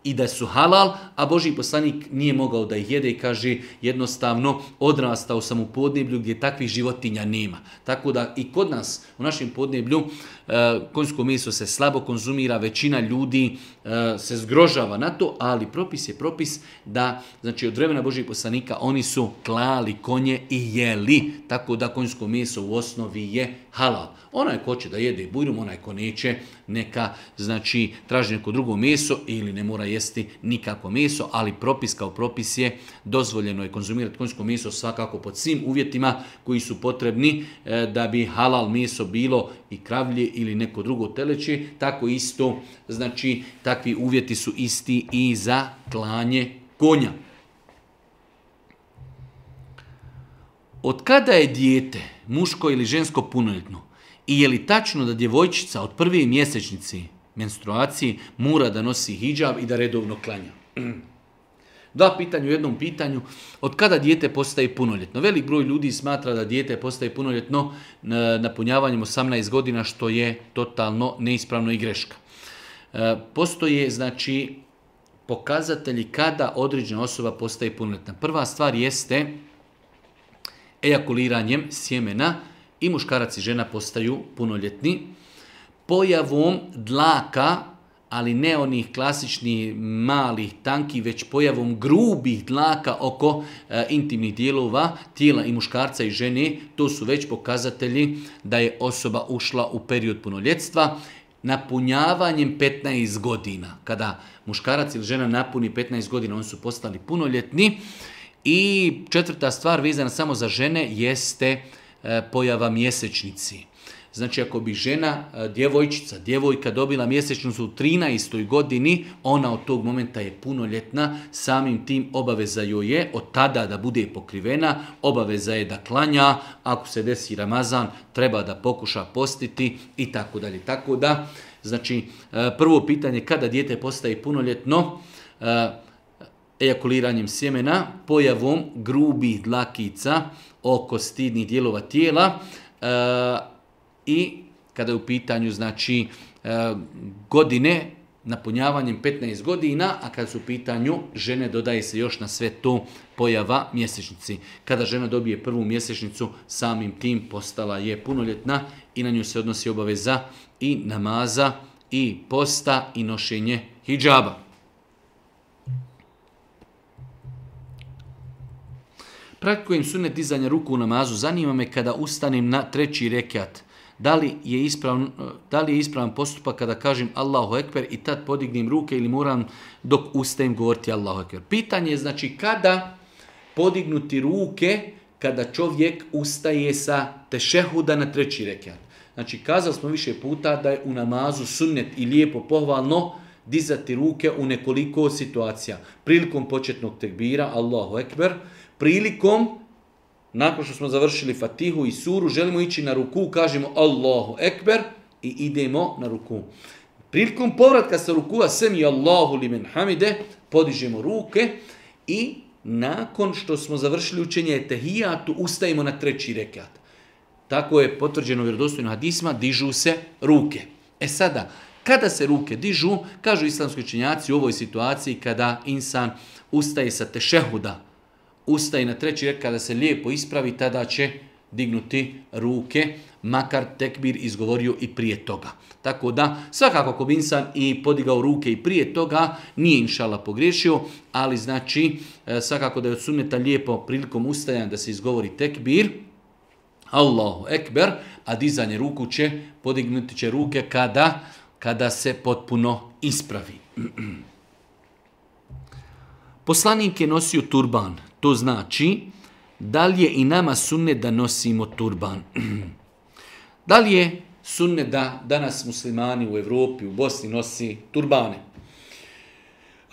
i da su halal, a Božji poslanik nije mogao da ih jede i kaže jednostavno odrastao sam u podneblju gdje takvih životinja nema. Tako da i kod nas u našem podneblju Eh, konjsko meso se slabo konzumira, većina ljudi eh, se zgrožava na to, ali propis je propis da, znači od vremena Božih poslanika oni su klali konje i jeli, tako da konjsko meso u osnovi je halal. Onaj ko će da jede bujrum, onaj ko neće, neka znači traži neko drugo meso ili ne mora jesti nikako meso, ali propis kao propis je dozvoljeno je konzumirati konjsko meso svakako pod svim uvjetima koji su potrebni eh, da bi halal meso bilo i kravlje ili neko drugo teleće, tako isto, znači takvi uvjeti su isti i za klanje konja. Od kada je dijete, muško ili žensko punoljetno, i je li tačno da djevojčica od prve mjesečnici menstruaciji mora da nosi hijab i da redovno klanja? Dva pitanja u jednom pitanju. Od kada dijete postaje punoljetno? Velik broj ljudi smatra da dijete postaje punoljetno e, napunjavanjem 18 godina, što je totalno neispravno i greška. E, postoje, znači, pokazatelji kada određena osoba postaje punoljetna. Prva stvar jeste ejakuliranjem sjemena i muškarac i žena postaju punoljetni. Pojavom dlaka ali ne onih klasičnih malih, tanki već pojavom grubih dlaka oko e, intimnih dijelova, tijela i muškarca i žene, to su već pokazatelji da je osoba ušla u period punoljetstva napunjavanjem 15 godina. Kada muškarac ili žena napuni 15 godina, oni su postali punoljetni. I četvrta stvar vezana samo za žene jeste e, pojava mjesečnici. Znači ako bi žena, e, djevojčica, djevojka dobila mjesečnicu u 13. godini, ona od tog momenta je punoljetna, samim tim obaveza joj je od tada da bude pokrivena, obaveza je da klanja, ako se desi Ramazan treba da pokuša postiti i tako dalje. Tako da, znači e, prvo pitanje kada dijete postaje punoljetno, e, ejakuliranjem sjemena, pojavom grubih dlakica oko stidnih dijelova tijela, i kada je u pitanju znači e, godine napunjavanjem 15 godina, a kada su u pitanju žene dodaje se još na sve to pojava mjesečnici. Kada žena dobije prvu mjesečnicu, samim tim postala je punoljetna i na nju se odnosi obaveza i namaza i posta i nošenje hijjaba. Praktikujem sunet dizanja ruku u namazu. Zanima me kada ustanem na treći rekat da li je ispravan, da postupak kada kažem Allahu Ekber i tad podignem ruke ili moram dok ustajem govoriti Allahu Ekber. Pitanje je znači kada podignuti ruke kada čovjek ustaje sa tešehuda na treći rekat. Znači kazali smo više puta da je u namazu sunnet i lijepo pohvalno dizati ruke u nekoliko situacija. Prilikom početnog tekbira, Allahu Ekber, prilikom nakon što smo završili Fatihu i Suru, želimo ići na ruku, kažemo Allahu Ekber i idemo na ruku. Prilikom povratka sa rukua i Allahu li men hamide, podižemo ruke i nakon što smo završili učenje tehijatu, ustajemo na treći rekat. Tako je potvrđeno vjerodostojno hadisma, dižu se ruke. E sada, kada se ruke dižu, kažu islamski učenjaci u ovoj situaciji kada insan ustaje sa tešehuda, ustaje na treći rek kada se lijepo ispravi, tada će dignuti ruke, makar tekbir izgovorio i prije toga. Tako da, svakako ako bi insan i podigao ruke i prije toga, nije inšala pogriješio, ali znači, e, svakako da je odsuneta lijepo prilikom ustajanja da se izgovori tekbir, Allahu ekber, a dizanje ruku će, podignuti će ruke kada, kada se potpuno ispravi. Poslanik je nosio turban. To znači, da li je i nama sunne da nosimo turban? da li je sunne da danas muslimani u Europi, u Bosni nosi turbane?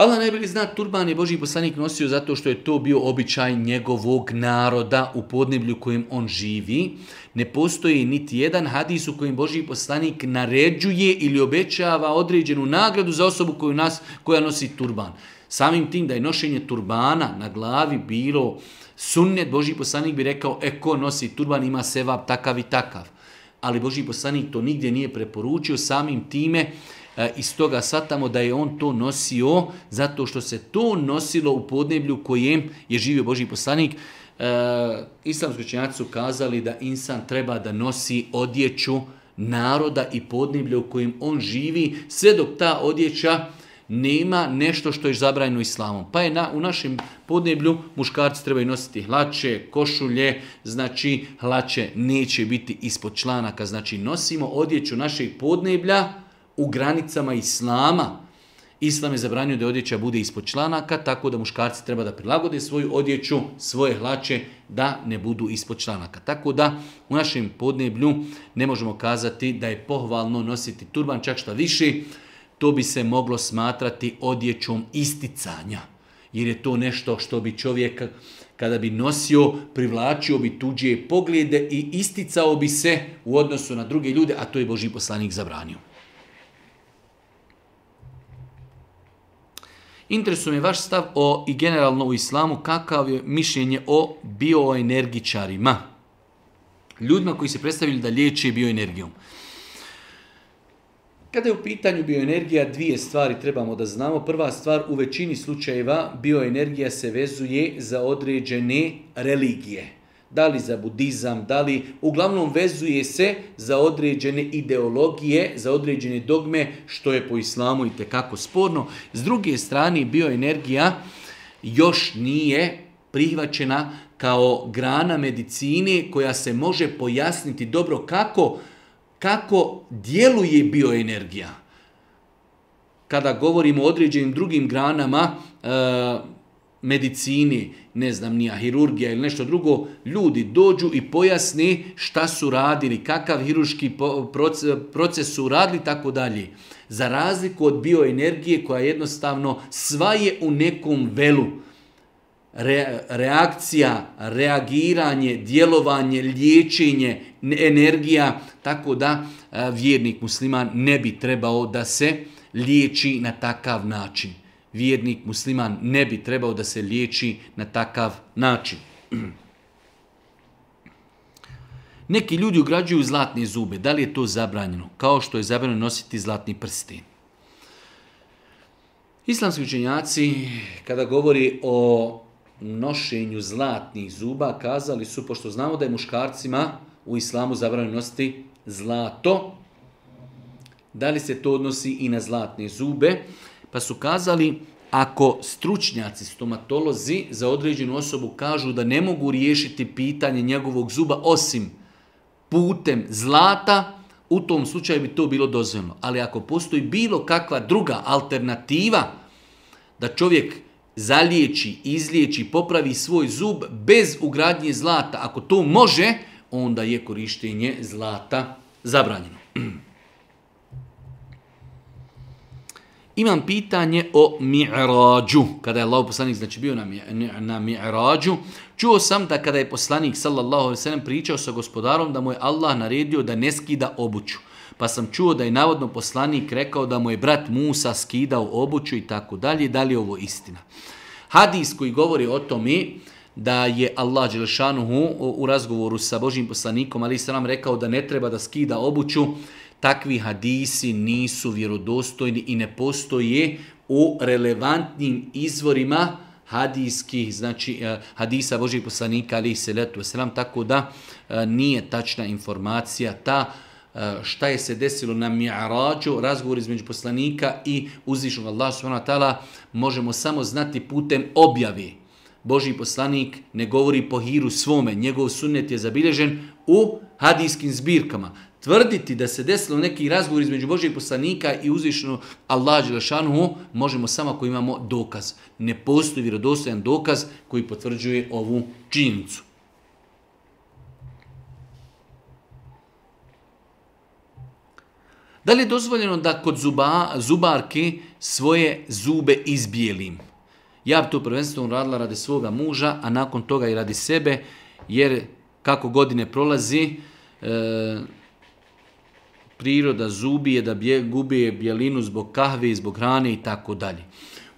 Allah najbolje zna, turban je Boži poslanik nosio zato što je to bio običaj njegovog naroda u podneblju kojem on živi. Ne postoji niti jedan hadis u kojem Boži poslanik naređuje ili obećava određenu nagradu za osobu koju nas, koja nosi turban. Samim tim da je nošenje turbana na glavi bilo sunnet, Boži poslanik bi rekao, e ko nosi turban ima sevap takav i takav. Ali Boži poslanik to nigdje nije preporučio, samim time E, iz toga satamo da je on to nosio zato što se to nosilo u podneblju kojem je živio Boži poslanik. E, islamski činjaci su kazali da insan treba da nosi odjeću naroda i podneblja u kojem on živi, sve dok ta odjeća nema nešto što je zabranjeno islamom. Pa je na, u našem podneblju muškarci trebaju nositi hlače, košulje, znači hlače neće biti ispod članaka, znači nosimo odjeću našeg podneblja, u granicama islama. Islam je zabranio da odjeća bude ispod članaka, tako da muškarci treba da prilagode svoju odjeću, svoje hlače, da ne budu ispod članaka. Tako da u našem podneblju ne možemo kazati da je pohvalno nositi turban, čak šta više, to bi se moglo smatrati odjećom isticanja. Jer je to nešto što bi čovjek kada bi nosio, privlačio bi tuđe poglede i isticao bi se u odnosu na druge ljude, a to je Boži poslanik zabranio. Interesuje me vaš stav o i generalno u islamu kakav je mišljenje o bioenergičarima. Ljudima koji se predstavili da liječe bioenergijom. Kada je u pitanju bioenergija, dvije stvari trebamo da znamo. Prva stvar, u većini slučajeva bioenergija se vezuje za određene religije da li za budizam, da li, uglavnom vezuje se za određene ideologije, za određene dogme, što je po islamu i tekako sporno. S druge strane, bioenergija još nije prihvaćena kao grana medicine koja se može pojasniti dobro kako, kako djeluje bioenergija. Kada govorimo o određenim drugim granama e, eh, medicini, ne znam, nija hirurgija ili nešto drugo, ljudi dođu i pojasni šta su radili, kakav hiruški proces su radili, tako dalje. Za razliku od bioenergije koja jednostavno sva je u nekom velu. reakcija, reagiranje, djelovanje, liječenje, energija, tako da e, vjernik musliman ne bi trebao da se liječi na takav način vjernik, musliman ne bi trebao da se liječi na takav način. Neki ljudi ugrađuju zlatne zube. Da li je to zabranjeno? Kao što je zabranjeno nositi zlatni prsten. Islamski učenjaci, kada govori o nošenju zlatnih zuba, kazali su, pošto znamo da je muškarcima u islamu zabranjeno nositi zlato, da li se to odnosi i na zlatne zube? Pa su kazali, ako stručnjaci, stomatolozi za određenu osobu kažu da ne mogu riješiti pitanje njegovog zuba osim putem zlata, u tom slučaju bi to bilo dozvoljeno. Ali ako postoji bilo kakva druga alternativa da čovjek zaliječi, izliječi, popravi svoj zub bez ugradnje zlata, ako to može, onda je korištenje zlata zabranjeno. Imam pitanje o mi'rađu. Kada je Allah poslanik znači, bio na, mi'rađu, čuo sam da kada je poslanik sallallahu alaihi sallam pričao sa gospodarom da mu je Allah naredio da ne skida obuću. Pa sam čuo da je navodno poslanik rekao da mu je brat Musa skidao obuću i tako dalje. Da li je ovo istina? Hadis koji govori o tome da je Allah Đelšanuhu u razgovoru sa Božim poslanikom ali sam rekao da ne treba da skida obuću takvi hadisi nisu vjerodostojni i ne postoje u relevantnim izvorima hadijskih, znači eh, hadisa Božih poslanika ali se letu selam, tako da eh, nije tačna informacija ta eh, šta je se desilo na Mi'arađu, razgovor između poslanika i uzvišnog Allah možemo samo znati putem objavi. Boži poslanik ne govori po hiru svome, njegov sunnet je zabilježen u hadijskim zbirkama tvrditi da se desilo neki razgovor između Božeg poslanika i uzvišeno Allah Đelešanu, možemo samo ako imamo dokaz. Ne postoji vjerodostojan dokaz koji potvrđuje ovu činjenicu. Da li je dozvoljeno da kod zubarki zubarke svoje zube izbijelim? Ja bi to prvenstveno radila radi svoga muža, a nakon toga i radi sebe, jer kako godine prolazi, e, priroda zubije, da bje, gubi bjelinu zbog kahve i zbog hrane i tako dalje.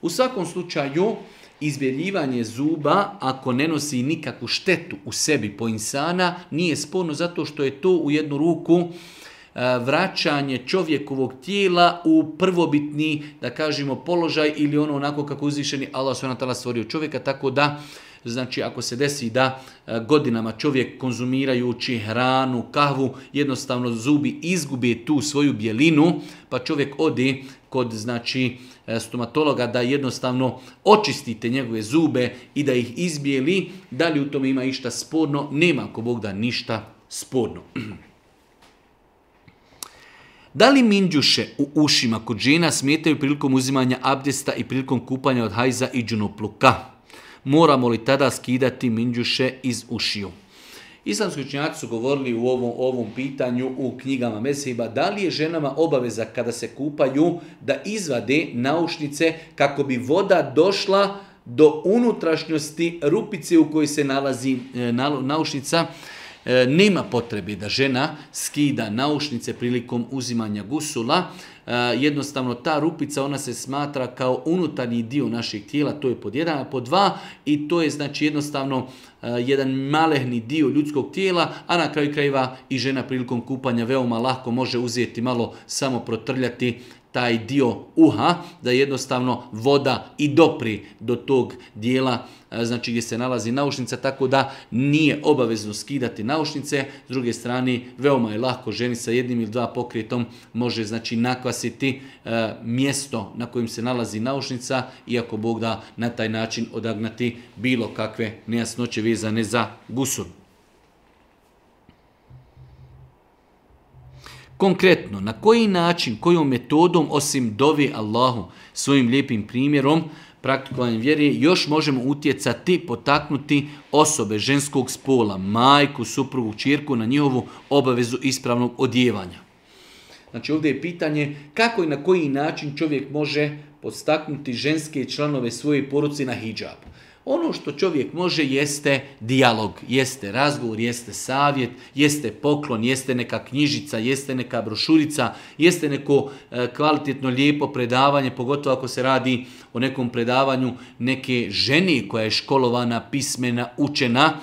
U svakom slučaju, izbjeljivanje zuba, ako ne nosi nikakvu štetu u sebi po insana, nije sporno zato što je to u jednu ruku e, vraćanje čovjekovog tijela u prvobitni, da kažemo, položaj ili ono onako kako uzvišeni Allah s.w.t. stvorio čovjeka, tako da Znači ako se desi da e, godinama čovjek konzumirajući hranu, kahvu, jednostavno zubi izgubi tu svoju bjelinu, pa čovjek odi kod znači e, stomatologa da jednostavno očistite njegove zube i da ih izbijeli, da li u tome ima išta sporno, nema ako Bog da ništa sporno. Da li minđuše u ušima kod žena smetaju prilikom uzimanja abdesta i prilikom kupanja od hajza i džunopluka? moramo li tada skidati minđuše iz ušiju? Islamski učinjaci su govorili u ovom, ovom pitanju u knjigama Mesiba da li je ženama obaveza kada se kupaju da izvade naušnice kako bi voda došla do unutrašnjosti rupice u kojoj se nalazi e, naušnica. E, nema potrebe da žena skida naušnice prilikom uzimanja gusula, jednostavno ta rupica ona se smatra kao unutarnji dio našeg tijela, to je pod jedan, a pod dva i to je znači jednostavno jedan malehni dio ljudskog tijela, a na kraju krajeva i žena prilikom kupanja veoma lako može uzeti malo samo protrljati taj dio uha, da jednostavno voda i dopri do tog dijela znači gdje se nalazi naušnica, tako da nije obavezno skidati naušnice. S druge strane, veoma je lahko ženi sa jednim ili dva pokretom može znači nakvasiti mjesto na kojem se nalazi naušnica, iako Bog da na taj način odagnati bilo kakve nejasnoće vezane za gusun. Konkretno, na koji način, kojom metodom, osim dovi Allahu, svojim lijepim primjerom, praktikovanjem vjere još možemo utjecati, potaknuti osobe ženskog spola, majku, suprugu, čirku, na njihovu obavezu ispravnog odjevanja. Znači ovdje je pitanje kako i na koji način čovjek može podstaknuti ženske članove svoje poruci na hijab. Ono što čovjek može jeste dijalog, jeste razgovor, jeste savjet, jeste poklon, jeste neka knjižica, jeste neka brošurica, jeste neko e, kvalitetno lijepo predavanje, pogotovo ako se radi o nekom predavanju neke žene koja je školovana, pismena, učena,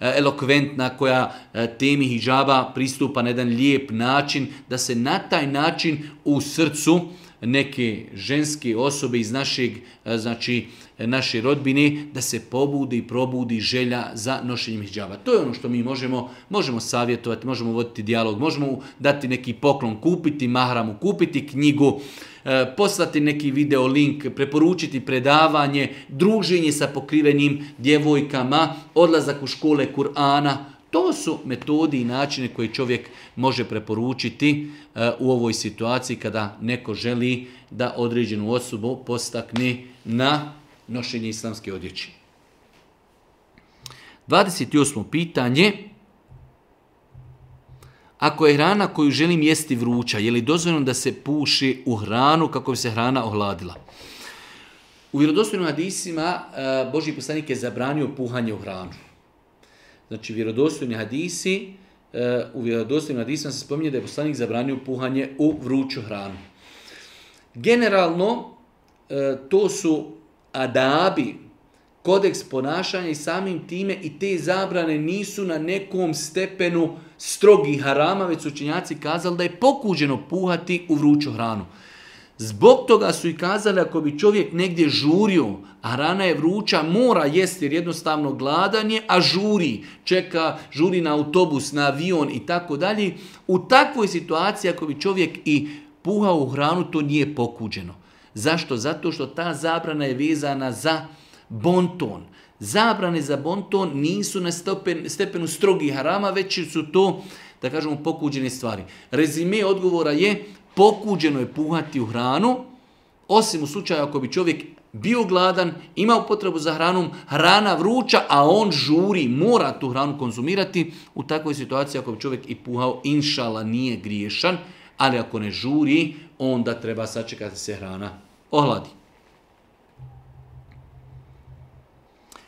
e, elokventna, koja e, temi hijjaba pristupa na jedan lijep način, da se na taj način u srcu neke ženske osobe iz našeg znači naše rodbine da se pobudi i probudi želja za nošenjem hijjaba. To je ono što mi možemo, možemo savjetovati, možemo voditi dijalog, možemo dati neki poklon, kupiti mahramu, kupiti knjigu, e, poslati neki video link, preporučiti predavanje, druženje sa pokrivenim djevojkama, odlazak u škole Kur'ana, to su metodi i načine koje čovjek može preporučiti e, u ovoj situaciji kada neko želi da određenu osobu postakne na nošenje islamske odjeće. 28. pitanje. Ako je hrana koju želim jesti vruća, je li dozvoljeno da se puši u hranu kako bi se hrana ohladila? U vjerodostojnim hadisima e, Boži poslanik je zabranio puhanje u hranu. Znači, vjerodostojni hadisi, e, u vjerodostojnim hadisima se spominje da je poslanik zabranio puhanje u vruću hranu. Generalno, e, to su adabi, kodeks ponašanja i samim time i te zabrane nisu na nekom stepenu strogi harama, već su kazali da je pokuđeno puhati u vruću hranu. Zbog toga su i kazali ako bi čovjek negdje žurio, a rana je vruća, mora jesti jer jednostavno gladan je, a žuri, čeka, žuri na autobus, na avion i tako dalje. U takvoj situaciji ako bi čovjek i puhao u hranu, to nije pokuđeno. Zašto? Zato što ta zabrana je vezana za bonton. Zabrane za bonton nisu na stepen, stepenu strogih harama, već su to, da kažemo, pokuđene stvari. Rezime odgovora je pokuđeno je puhati u hranu, osim u slučaju ako bi čovjek bio gladan, imao potrebu za hranom, hrana vruća, a on žuri, mora tu hranu konzumirati. U takvoj situaciji ako bi čovjek i puhao, inšala nije griješan, ali ako ne žuri, onda treba sačekati se hrana ohladi.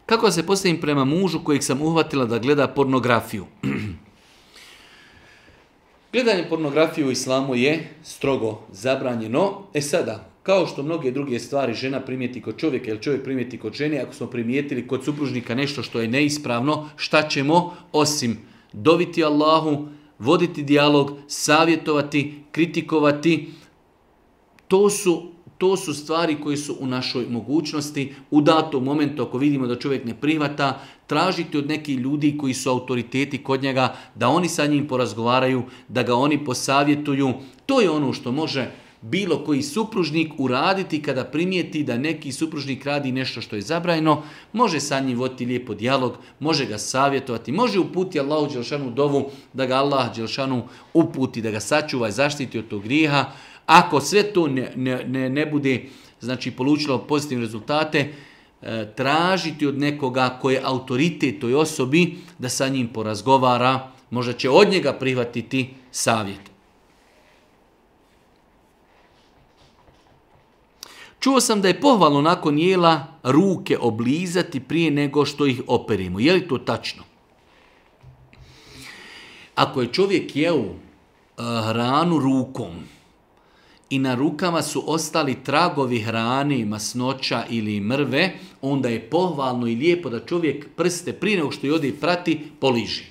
Kako se postavim prema mužu kojeg sam uhvatila da gleda pornografiju? Gledanje pornografije u islamu je strogo zabranjeno. E sada, kao što mnoge druge stvari žena primijeti kod čovjeka ili čovjek primijeti kod žene, ako smo primijetili kod supružnika nešto što je neispravno, šta ćemo osim doviti Allahu, voditi dijalog, savjetovati, kritikovati, to su, to su stvari koje su u našoj mogućnosti. U datom momentu, ako vidimo da čovjek ne prihvata, tražiti od nekih ljudi koji su autoriteti kod njega, da oni sa njim porazgovaraju, da ga oni posavjetuju. To je ono što može bilo koji supružnik uraditi kada primijeti da neki supružnik radi nešto što je zabrajno, može sa njim voditi lijepo dijalog, može ga savjetovati, može uputi Allahu Đelšanu dovu da ga Allah Đelšanu uputi, da ga sačuva i zaštiti od tog grijeha. Ako sve to ne, ne, ne bude znači, polučilo pozitivne rezultate, e, tražiti od nekoga koji je autoritet toj osobi da sa njim porazgovara, možda će od njega prihvatiti savjet. Čuo sam da je pohvalno nakon jela ruke oblizati prije nego što ih operimo. Je li to tačno? Ako je čovjek jeo e, hranu rukom, i na rukama su ostali tragovi hrani, masnoća ili mrve, onda je pohvalno i lijepo da čovjek prste prije nego što je ode i prati, poliži.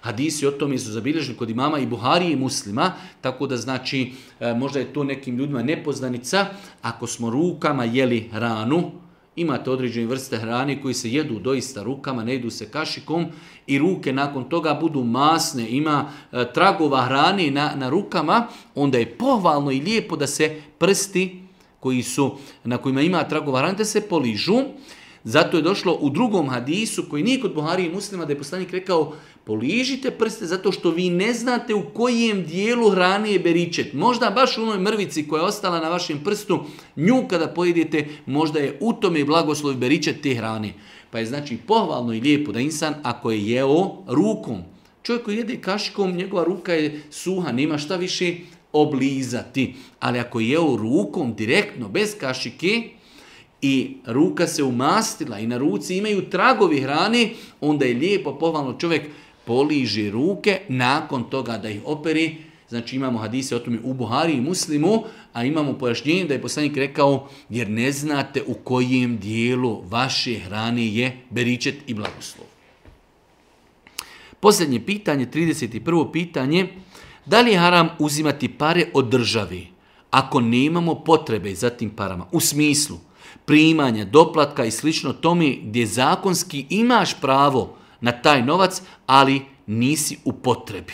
Hadisi o tome su zabilježeni kod imama i Buhari i muslima, tako da znači e, možda je to nekim ljudima nepoznanica, ako smo rukama jeli hranu, Imate određene vrste hrane koji se jedu doista rukama, ne jedu se kašikom i ruke nakon toga budu masne, ima e, tragova hrane na, na rukama, onda je pohvalno i lijepo da se prsti koji su, na kojima ima tragova hrane, da se poližu zato je došlo u drugom hadisu koji nije kod Buhari i muslima da je poslanik rekao poližite prste zato što vi ne znate u kojem dijelu hrane je beričet. Možda baš u onoj mrvici koja je ostala na vašem prstu, nju kada pojedete, možda je u tome blagoslov beričet te hrane. Pa je znači pohvalno i lijepo da insan ako je jeo rukom, čovjek koji jede kaškom, njegova ruka je suha, nema šta više oblizati. Ali ako je jeo rukom direktno, bez kašike, i ruka se umastila i na ruci imaju tragovi hrane, onda je lijepo pohvalno čovjek poliži ruke nakon toga da ih operi. Znači imamo hadise o tome u Buhari i Muslimu, a imamo pojašnjenje da je poslanik rekao jer ne znate u kojem dijelu vaše hrane je beričet i blagoslov. Posljednje pitanje, 31. pitanje, da li je haram uzimati pare od državi ako nemamo potrebe za tim parama? U smislu, primanja, doplatka i slično tome gdje zakonski imaš pravo na taj novac, ali nisi u potrebi.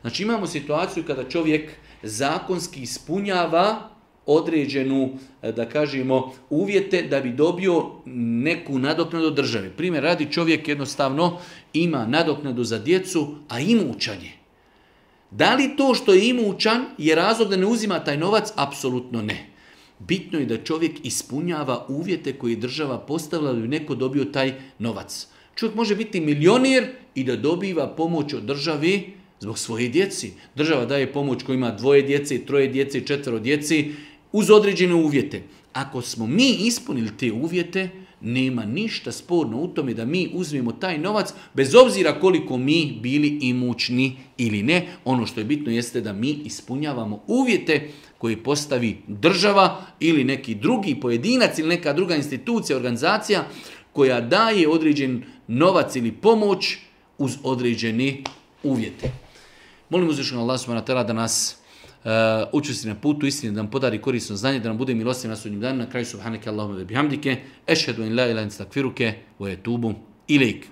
Znači imamo situaciju kada čovjek zakonski ispunjava određenu, e, da kažemo, uvjete da bi dobio neku nadoknadu države. Primjer, radi čovjek jednostavno ima nadoknadu za djecu, a imućan je. Da li to što je imućan je razlog da ne uzima taj novac? Apsolutno ne bitno je da čovjek ispunjava uvjete koje država postavila da bi neko dobio taj novac. Čovjek može biti milionir i da dobiva pomoć od državi zbog svoje djeci. Država daje pomoć koja ima dvoje djece, troje djece, četvero djeci uz određene uvjete. Ako smo mi ispunili te uvjete, nema ništa sporno u tome da mi uzmemo taj novac, bez obzira koliko mi bili imućni ili ne. Ono što je bitno jeste da mi ispunjavamo uvjete koji postavi država ili neki drugi pojedinac ili neka druga institucija, organizacija koja daje određen novac ili pomoć uz određeni uvjete. Molim uzvišenog Allah subhanahu Wa da nas uh, na putu istine, da nam podari korisno znanje, da nam bude milostiv na sudnjim danima. Na kraju subhanaka Allahumma wa bihamdike, ešhedu in la ilaha illa anta wa atubu ilaik.